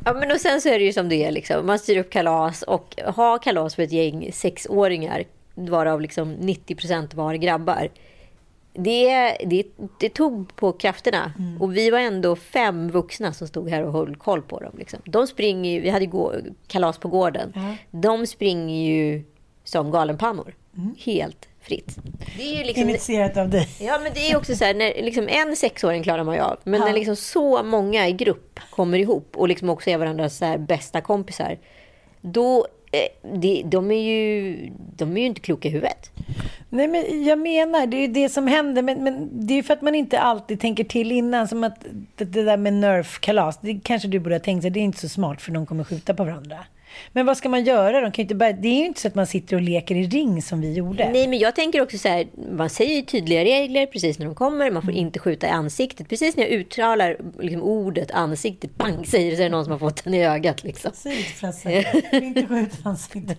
Ja, men och sen så är det ju som det är. Liksom. Man styr upp kalas och har kalas för ett gäng sexåringar, varav liksom 90 procent var grabbar. Det, det, det tog på krafterna. Och vi var ändå fem vuxna som stod här och höll koll på dem. Liksom. De springer ju, vi hade gå, kalas på gården. De springer ju som galenpannor. Helt fritt. Det är liksom, Initierat av dig. Ja, men det är också så här, när liksom en sexåring klarar man ju av. Men när liksom så många i grupp kommer ihop och liksom också är varandras så bästa kompisar. Då, Eh, det, de, är ju, de är ju inte kloka i huvudet. Nej, men jag menar, det är ju det som händer. Men, men det är ju för att man inte alltid tänker till innan. Som att det, det där med Nerf-kalas, det kanske du borde ha tänkt sig. Det är inte så smart för de kommer skjuta på varandra. Men vad ska man göra? De kan inte bara, det är ju inte så att man sitter och leker i ring som vi gjorde. Nej, men jag tänker också så här, man säger ju tydliga regler precis när de kommer. Man får Mm. inte skjuta i ansiktet. Precis när jag uttalar liksom, ordet ansiktet, bang, säger det så är det någon som har fått den i ögat. Liksom. Säg inte Frasse, inte skjut ansiktet.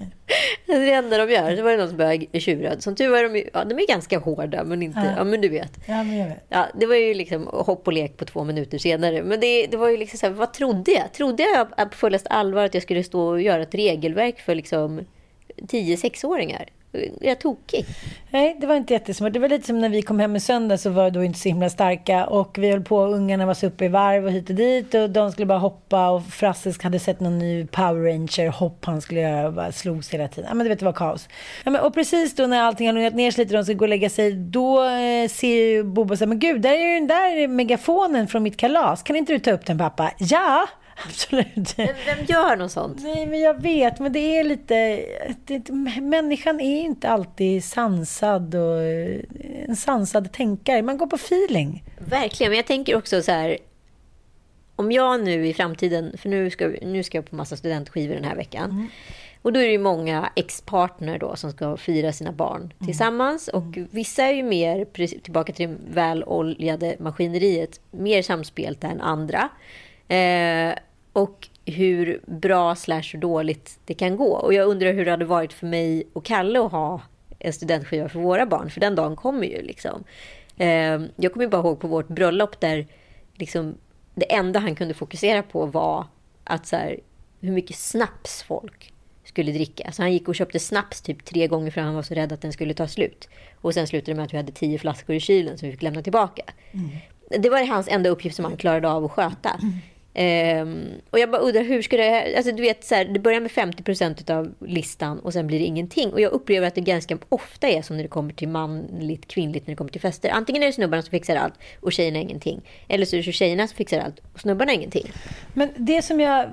Det är det enda de gör. Så var det någon som började tjura. Som tur var de, ju- ja, de är ganska hårda, men inte, Ja. ja men du vet. Ja, men jag vet. Ja, det var ju liksom hopp och lek på två minuter senare. Men det, det var ju liksom så här, vad trodde jag? Trodde jag på fullaste allvar att jag skulle stå och göra ett regelverk för liksom 10-6-åringar? Jag tokig. Nej, det var inte jättesmart. Det var lite som när vi kom hem i söndag så var då inte så himla starka och vi höll på, ungarna var så uppe i varv och hit och dit och de skulle bara hoppa och Frasse hade sett någon ny Power Ranger hopp han skulle göra och bara slogs hela tiden. Ja men du vet, det var kaos. Ja, men, och precis då när allting har lugnat ner sig lite och de ska gå och lägga sig, då eh, ser ju Bobo så här, men gud, där är ju den där megafonen från mitt kalas. Kan inte du ta upp den pappa? Ja! Absolut. Vem gör något sånt? Nej, men jag vet. Men det är lite... Det, människan är inte alltid sansad och eh, en sansad tänkare. Man går på feeling. Verkligen, men jag tänker också så här. Om jag nu i framtiden, för nu ska, nu ska jag på massa studentskivor den här veckan. Och då är det ju många ex-partner då som ska fira sina barn tillsammans. Och vissa är ju mer, tillbaka till det väloljade maskineriet, mer samspelta än andra. Eh, och hur bra slash dåligt det kan gå. Och jag undrar hur det hade varit för mig och Kalle att ha en studentskiva för våra barn. För den dagen kommer ju liksom. Eh, jag kommer bara ihåg på vårt bröllop där liksom, det enda han kunde fokusera på var att så här, hur mycket snaps folk skulle dricka. Så han gick och köpte snaps typ tre gånger för han var så rädd att den skulle ta slut. Och sen slutade det med att vi hade tio flaskor i kylen som vi fick lämna tillbaka. Det var hans enda uppgift som han klarade av att sköta. Ehm, och jag bara undrar hur ska det... Alltså du vet, så här, det börjar med 50% av listan och sen blir det ingenting. Och jag upplever att det ganska ofta är som när det kommer till manligt, kvinnligt, när det kommer till fester. Antingen är det snubbarna som fixar allt och tjejerna ingenting. Eller så är det tjejerna som fixar allt och snubbarna ingenting. Men det som jag eh,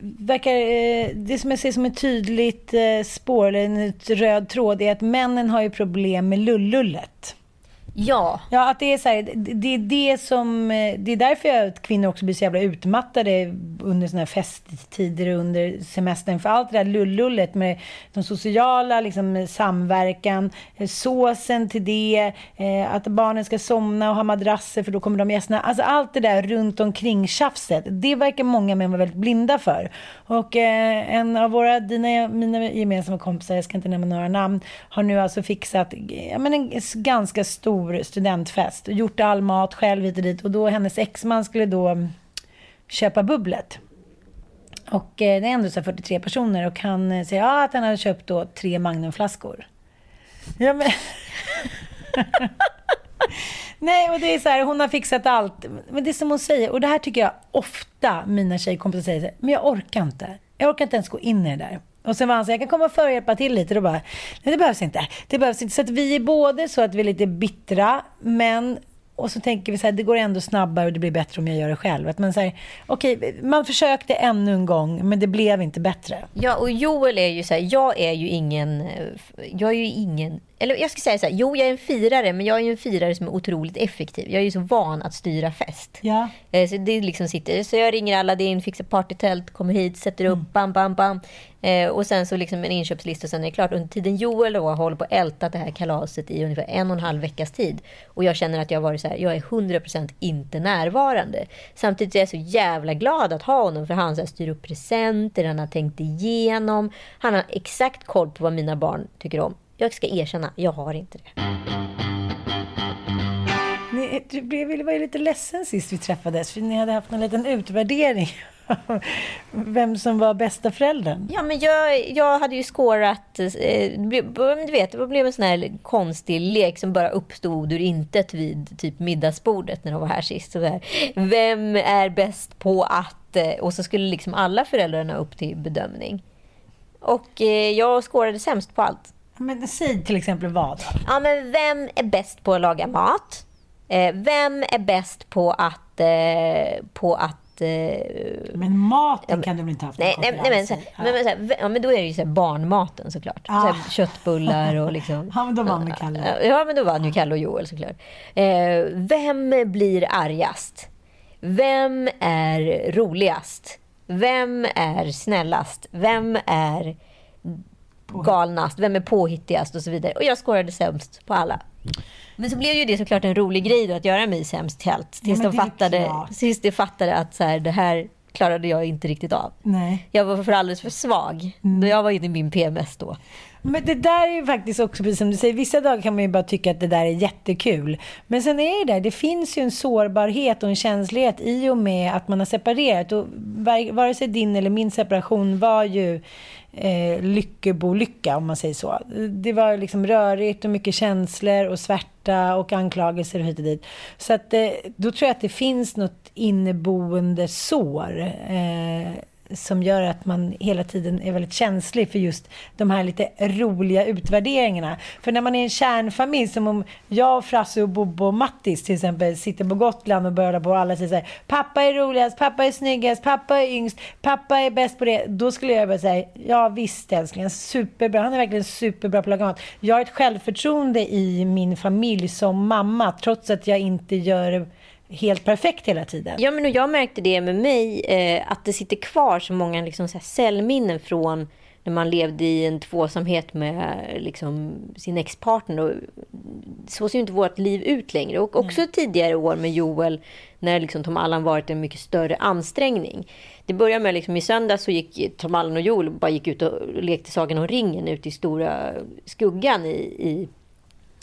verkar... Eh, det som jag ser som ett tydligt eh, spår, eller en röd tråd, är att männen har ju problem med lullullet. Ja. Ja, att det är så här, det- det är det som, eh, det är därför jag, att kvinnor också blir så jävla utmattade under såna här festtider under semestern. För allt det där lullullet med de sociala, liksom samverkan, eh, såsen till det, eh, att barnen ska somna och ha madrasser för då kommer de gästerna. Alltså allt det där runt omkring tjafset, det verkar många män vara väldigt blinda för. Och eh, en av våra, dina, mina gemensamma kompisar, jag ska inte nämna några namn, har nu alltså fixat eh, ja, men en ganska stor studentfest och gjort all mat själv hit och dit. Och då hennes exman skulle då köpa bubblet. Och eh, det är ändå så 43 personer och han eh, säger ah, att han hade köpt då tre Magnumflaskor. Ja, men... Nej, och det är så här, hon har fixat allt. Men det är som hon säger, och det här tycker jag ofta mina tjejkompisar säger, men jag orkar inte. Jag orkar inte ens gå in i det där. Och sen var han så här, jag kan komma före och hjälpa till lite. Då bara, nej det behövs inte. Det behövs inte. Så att vi är både så att vi är lite bittra, men och så tänker vi så här, det går ändå snabbare och det blir bättre om jag gör det själv. Att man säger, okej, man försökte ännu en gång, men det blev inte bättre. Ja, och Joel är ju så här, jag är ju ingen, jag är ju ingen, eller jag ska säga så här, jo jag är en firare, men jag är ju en firare som är otroligt effektiv. Jag är ju så van att styra fest. Ja. Eh, Så det liksom sitter, så jag ringer Aladdin, fixar partytält, kommer hit, sätter upp, bam, bam, bam. Eh, och sen så liksom en inköpslista och sen är det klart. Under tiden Joel då håller på att älta det här kalaset i ungefär en och en halv veckas tid. Och jag känner att jag har varit så här, jag är 100% inte närvarande. Samtidigt är jag så jävla glad att ha honom för han så här, styr upp presenter, han har tänkt igenom. Han har exakt koll på vad mina barn tycker om. Jag ska erkänna, jag har inte det. Ni, du blev, var ju lite ledsen sist vi träffades, för ni hade haft en liten utvärdering vem som var bästa föräldern? Ja, men jag, jag hade ju skårat... Eh, du vet, det blev en sån här konstig lek som bara uppstod ur intet vid typ middagsbordet när de var här sist. Så. Vem är bäst på att... Eh, och så skulle liksom alla föräldrarna upp till bedömning. Och eh, jag skårade sämst på allt. Men säg till exempel vad? Ja, men vem är bäst på att laga mat? Eh, vem är bäst på att... Eh, på att men maten ja, kan du väl inte ha haft nej, nej, nej, men, så, ja. men, så, ja, men då är det ju så barnmaten såklart. Ah. Så köttbullar och liksom... ja, men då vann ju Kalle. Ja, men då vann ju Kalle och Joel såklart. Eh, vem blir argast? Vem är roligast? Vem är snällast? Vem är galnast? Vem är påhittigast? Och så vidare. Och jag skårade sämst på alla. Men så blev ju det såklart en rolig grej då, att göra mig sämst till allt. Tills, ja, de fattade, tills de fattade att så här, det här klarade jag inte riktigt av. Nej. Jag var för alldeles för svag. Mm. Jag var inne i min PMS då. Men det där är ju faktiskt också precis som du säger, vissa dagar kan man ju bara tycka att det där är jättekul. Men sen är det där, det finns ju en sårbarhet och en känslighet i och med att man har separerat. Och vare sig din eller min separation var ju eh, lyckebolycka, om man säger så. Det var liksom rörigt och mycket känslor och svärta och anklagelser och hit och dit. Så att, eh, då tror jag att det finns något inneboende sår. Eh, som gör att man hela tiden är väldigt känslig för just de här lite roliga utvärderingarna. För när man är en kärnfamilj, som om jag, Frasse och Bobo och Mattis till exempel sitter på Gotland och börjar på och alla säger så här, pappa är roligast, pappa är snyggast, pappa är yngst, pappa är bäst på det. Då skulle jag bara säga, ja visst älskling, superbra, han är verkligen superbra på att laga mat. Jag har ett självförtroende i min familj som mamma, trots att jag inte gör helt perfekt hela tiden. Ja, men jag märkte det med mig, eh, att det sitter kvar så många liksom, så cellminnen från när man levde i en tvåsamhet med liksom, sin expartner. så ser ju inte vårt liv ut längre. Och också mm. tidigare år med Joel, när liksom, Tom Allan varit en mycket större ansträngning. Det började med liksom, i söndags så gick Tom Allan och Joel bara gick ut och lekte Sagan om ringen ute i stora skuggan i, i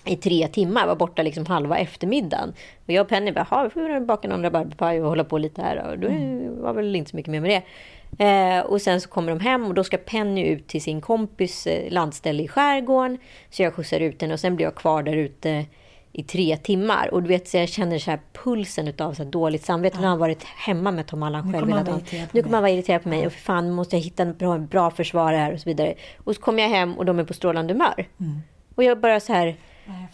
i tre timmar, var borta liksom halva eftermiddagen. Och jag och Penny bara, vi får baka någon rabarberpaj och hålla på lite här. Och då mm. var väl inte så mycket mer med det. Eh, och sen så kommer de hem och då ska Penny ut till sin kompis eh, landställe i skärgården. Så jag skjutsar ut henne och sen blir jag kvar där ute i tre timmar. Och du vet, så jag känner så här pulsen av så dåligt samvete. Ja. Nu har han varit hemma med Tom Allan själv hela dagen. Nu kommer han vara irriterad på mig. Och för fan, måste jag hitta en bra, bra försvar här och så vidare. Och så kommer jag hem och de är på strålande humör. Mm. Och jag bara så här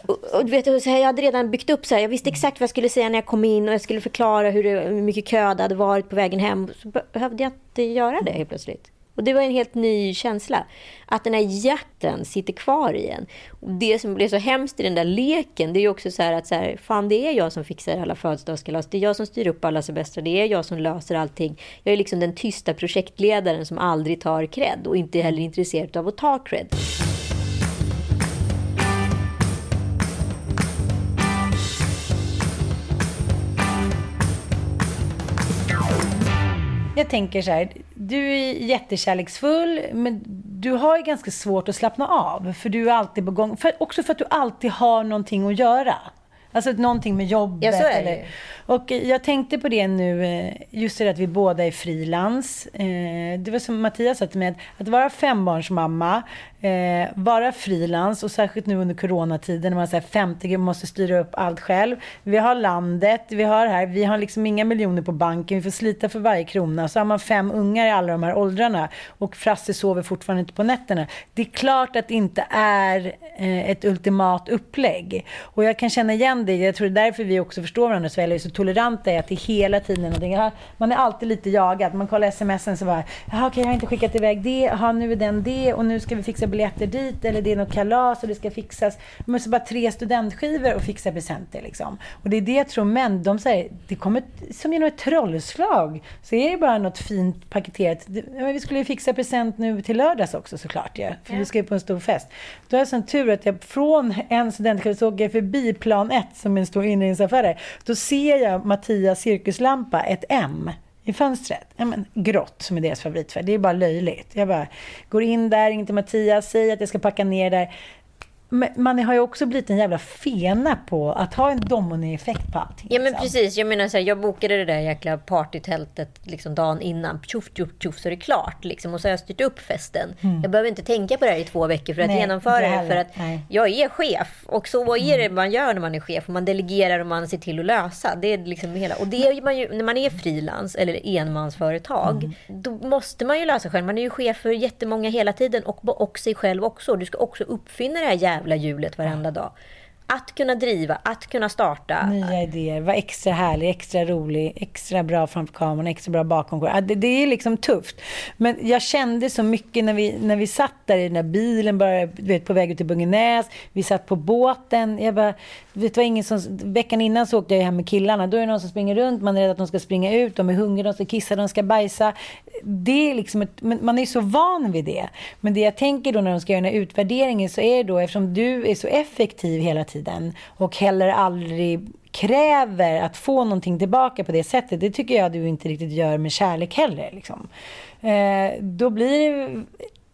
och, och, du vet, så här, jag hade redan byggt upp så här, jag visste exakt vad jag skulle säga när jag kom in och jag skulle förklara hur, det, hur mycket kö det hade varit på vägen hem. Så behövde jag inte göra det helt plötsligt. Och det var en helt ny känsla. Att den här jakten sitter kvar i en. Och det som blev så hemskt i den där leken, det är ju också så här att så här, fan det är jag som fixar alla födelsedagskalas. Det är jag som styr upp alla semestrar. Det är jag som löser allting. Jag är liksom den tysta projektledaren som aldrig tar cred och inte heller intresserad av att ta cred. Jag tänker så här, du är jättekärleksfull, men du har ju ganska svårt att slappna av. För du är alltid på gång. För, också för att du alltid har någonting att göra. Alltså någonting med jobbet. Ja, så är det. Eller, och jag tänkte på det nu, eh, just det att vi båda är frilans. Eh, det var som Mattias sa till mig, att vara fembarnsmamma, eh, vara frilans och särskilt nu under coronatiden när man säger 50 måste styra upp allt själv. Vi har landet, vi har här, vi har liksom inga miljoner på banken, vi får slita för varje krona. Så har man fem ungar i alla de här åldrarna och Frasse sover fortfarande inte på nätterna. Det är klart att det inte är eh, ett ultimat upplägg. Och jag kan känna igen det, jag tror det är därför vi också förstår varandra så väl, är så toleranta är att det hela tiden är någonting. Man är alltid lite jagad. Man kollar smsen så bara, jaha okej jag har inte skickat iväg det, jaha nu är den det och nu ska vi fixa biljetter dit eller det är något kalas och det ska fixas. Man måste bara tre studentskivor och fixa presenter liksom. Och det är det jag tror män, de säger, det kommer som genom ett trollslag. Så är det bara något fint paketerat. Vi skulle ju fixa present nu till lördags också såklart ja. För ja. vi ska ju på en stor fest. Då har jag sån tur att jag från en studentskiva så åker jag förbi plan 1 som är en stor inredningsaffär. Då ser jag Mattias cirkuslampa, ett M i fönstret. Ja, men, grått, som är deras favoritfärg. Det är bara löjligt. Jag bara går in där, inte till Mattias, säger att jag ska packa ner där man har ju också blivit en jävla fena på att ha en dominoeffekt på allting. Ja men liksom. precis, jag menar så här, jag bokade det där jäkla partytältet liksom dagen innan. Tjoff, tjoff, tjoff så är det klart. Liksom. Och så har jag styrt upp festen. Jag behöver inte tänka på det här i två veckor för att Mm. Nej, genomföra det. För att Nej. Mm. jag är chef. Och så är det man gör när man är chef. Man delegerar och man ser till att lösa. Det är liksom hela. Och det är man ju, när man är frilans eller enmansföretag. Mm. Då måste man ju lösa själv. Man är ju chef för jättemånga hela tiden. Och, och sig själv också. Du ska också uppfinna det här jävla hjulet varenda dag. Att kunna driva, att kunna starta. Nya idéer, vara extra härlig, extra rolig, extra bra framför kameran, extra bra bakom kameran. Det, det är liksom tufft. Men jag kände så mycket när vi, när vi satt där i den där bilen, bara, vet, på väg ut till Bungenäs. Vi satt på båten. Jag bara, det var ingen som, veckan innan så åkte jag hem med killarna. Då är det någon som springer runt, man är rädd att de ska springa ut, de är hungriga, de ska kissa, de ska bajsa. Det är liksom ett, men man är så van vid det. Men det jag tänker då när de ska göra den här utvärderingen så är det då, eftersom du är så effektiv hela tiden och heller aldrig kräver att få någonting tillbaka på det sättet. Det tycker jag du inte riktigt gör med kärlek heller. Liksom. Eh, då blir det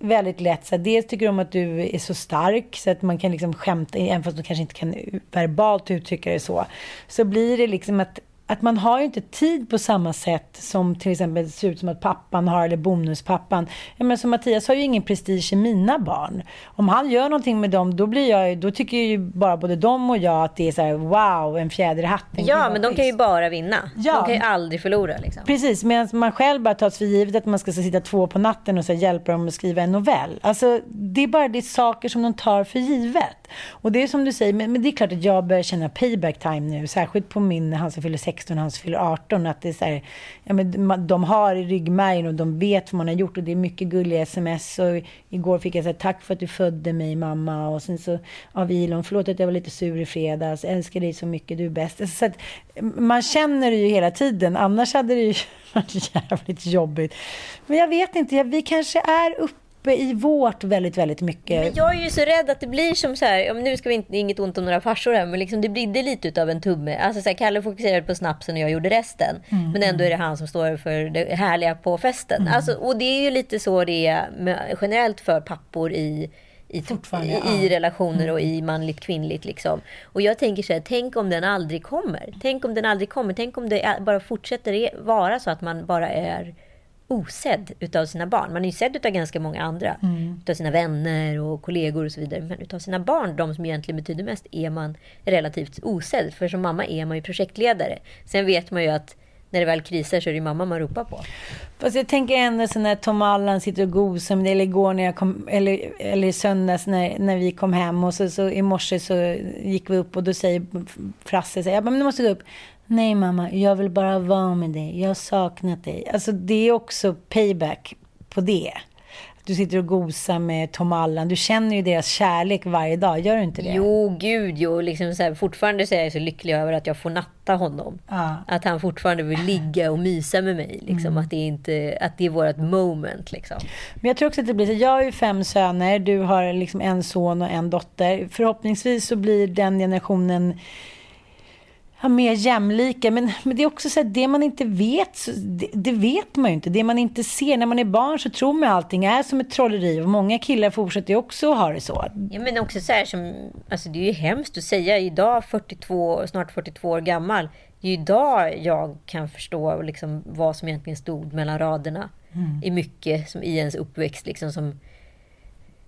väldigt lätt så dels tycker de att du är så stark så att man kan liksom skämta, även fast de kanske inte kan verbalt uttrycka det så. Så blir det liksom att att man har ju inte tid på samma sätt som till exempel det ser ut som att pappan har, eller bonuspappan. Ja, men som Mattias har ju ingen prestige i mina barn. Om han gör någonting med dem, då, blir jag, då tycker ju bara både de och jag att det är så här, wow, en fjäder i hatten. Ja, men de kan ju bara vinna. Ja. De kan ju aldrig förlora. Liksom. Precis, medan man själv bara tar för givet att man ska sitta två på natten och så hjälpa dem att skriva en novell. Alltså, det är bara det saker som de tar för givet. Och det är som du säger, men, men det är klart att jag börjar känna payback time nu, särskilt på min, han som fyller 16 och han som fyller 18, att det är så här, ja, men de har i ryggmärgen och de vet vad man har gjort och det är mycket gulliga sms. Och igår fick jag säga tack för att du födde mig mamma och sen så av Elon, förlåt att jag var lite sur i fredags, älskar dig så mycket, du är bäst. Alltså, så att, mm, man känner det ju hela tiden, annars hade det ju varit jävligt jobbigt. Men jag vet inte, vi kanske är uppe i vårt väldigt, väldigt mycket. Men jag är ju så rädd att det blir som så här, nu ska vi inte, inget ont om några farsor här, men liksom det blir lite utav en tumme. Alltså så här, Kalle fokuserade på snapsen och jag gjorde resten. Mm, Men ändå är det han som står för det härliga på festen. Alltså, och det är ju lite så det är med, generellt för pappor i i, i, ja. i relationer och i manligt kvinnligt. Liksom. Och jag tänker så här, tänk om den aldrig kommer. Tänk om den aldrig kommer. Tänk om det bara fortsätter e- vara så att man bara är osedd utav sina barn. Man är ju sedd utav ganska många andra. Utav sina vänner och kollegor och så vidare. Men utav sina barn, de som egentligen betyder mest, är man relativt osedd. För som mamma är man ju projektledare. Sen vet man ju att när det väl krisar så är det mamma man ropar på. Fast jag tänker ändå så när Tom Allan sitter och gosar med det, eller igår när jag kom, eller, eller i söndags när, när vi kom hem och så, så i morse så gick vi upp och då säger Frasse, så här, jag bara, men du måste gå upp. Nej mamma, jag vill bara vara med dig. Jag har saknat dig. Alltså det är också payback på det. Du sitter och gosar med Tom Allan. Du känner ju deras kärlek varje dag, gör du inte det? Jo, gud jo. Liksom så här, fortfarande så är jag så lycklig över att jag får natta honom. Ja. Att han fortfarande vill ligga och mysa med mig. Liksom. Att, det är inte, att det är vårt moment. Liksom. Men jag tror också att det blir så. Jag har ju fem söner. Du har liksom en son och en dotter. Förhoppningsvis så blir den generationen ja, mer jämlika. Men, men det är också så att det man inte vet, det, det vet man ju inte. Det man inte ser. När man är barn så tror man allting är som ett trolleri. Och många killar fortsätter ju också att ha det så. Ja, men också så här som, alltså det är ju hemskt att säga idag, 42, snart 42 år gammal. Det är ju idag jag kan förstå liksom vad som egentligen stod mellan raderna. I mycket som i ens uppväxt. Liksom, som,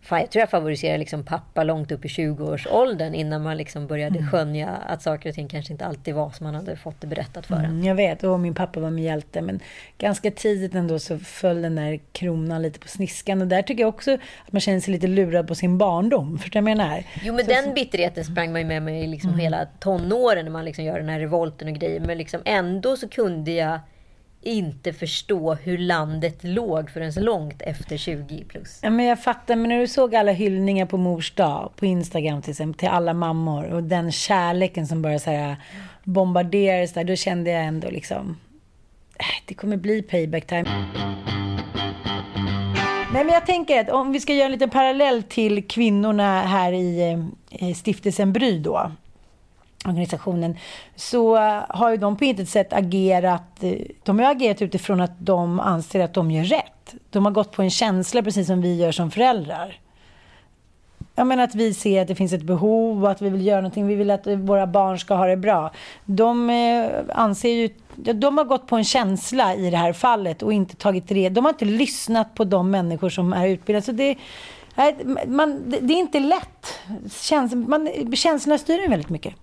fan, jag tror jag favoriserar liksom pappa långt upp i 20-årsåldern innan man liksom började skönja att saker och ting kanske inte alltid var som man hade fått det berättat för en. Mm, jag vet, och min pappa var min hjälte. Men ganska tidigt ändå så föll den där kronan lite på sniskan. Och där tycker jag också att man känner sig lite lurad på sin barndom. Förstår du vad jag menar? Jo men den bitterheten sprang man ju med mig liksom hela tonåren när man liksom gör den här revolten och grejer. Men liksom ändå så kunde jag inte förstå hur landet låg förrän långt efter 20 plus. Ja, men jag fattar, men när du såg alla hyllningar på mors dag, på Instagram till exempel, till alla mammor och den kärleken som bara så här äh, bombarderades där, då kände jag ändå liksom, äh, det kommer bli payback time. Nej, men jag tänker att om vi ska göra en liten parallell till kvinnorna här i eh, i stiftelsen Bry då, organisationen, så eh, har ju de på intet sätt agerat, eh, de har agerat utifrån att de anser att de gör rätt. De har gått på en känsla precis som vi gör som föräldrar. jag menar att vi ser att det finns ett behov och att vi vill göra någonting. Vi vill att våra barn ska ha det bra. De eh, anser ju... De har gått på en känsla i det här fallet och inte tagit reda, De har inte lyssnat på de människor som är utbildade. Så det, man, det är inte lätt. Käns, man, känslorna styr en väldigt mycket.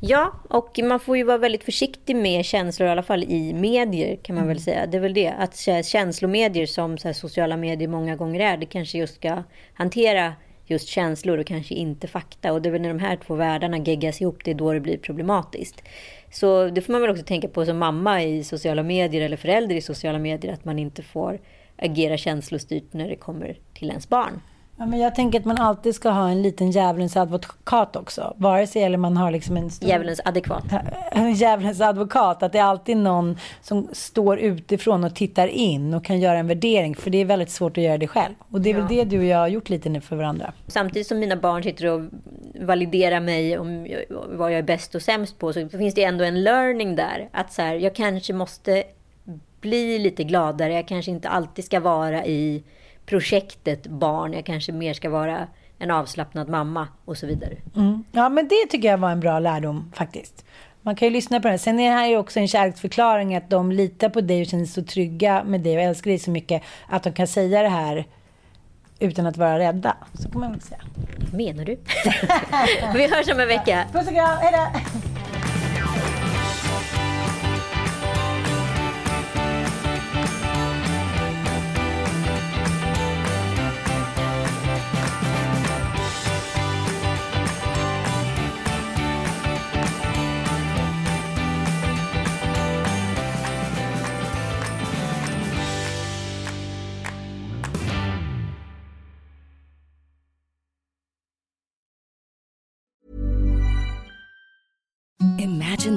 Ja, och man får ju vara väldigt försiktig med känslor, i alla fall i medier kan man mm. väl säga. Det är väl det, att känslomedier som sociala medier många gånger är, det kanske just ska hantera just känslor och kanske inte fakta. Och det är väl när de här två världarna geggas ihop, det är då det blir problematiskt. Så det får man väl också tänka på som mamma i sociala medier eller förälder i sociala medier, att man inte får agera känslostyrt när det kommer till ens barn. Ja, men jag tänker att man alltid ska ha en liten djävulens advokat också. Vare sig eller man har liksom en stor... Djävulens adekvat. En djävulens advokat. Att det är alltid någon som står utifrån och tittar in och kan göra en värdering. För det är väldigt svårt att göra det själv. Och det är ja. väl det du och jag har gjort lite nu för varandra. Samtidigt som mina barn sitter och validerar mig om vad jag är bäst och sämst på. Så finns det ändå en learning där. Att så här, jag kanske måste bli lite gladare. Jag kanske inte alltid ska vara i projektet barn. Jag kanske mer ska vara en avslappnad mamma och så vidare. Mm. Ja, men det tycker jag var en bra lärdom faktiskt. Man kan ju lyssna på det. Sen är det här ju också en kärleksförklaring att de litar på dig och känner sig så trygga med dig och älskar dig så mycket att de kan säga det här utan att vara rädda. Så kan man väl säga. Menar du? Vi hörs om en vecka. Puss och kram, hejdå!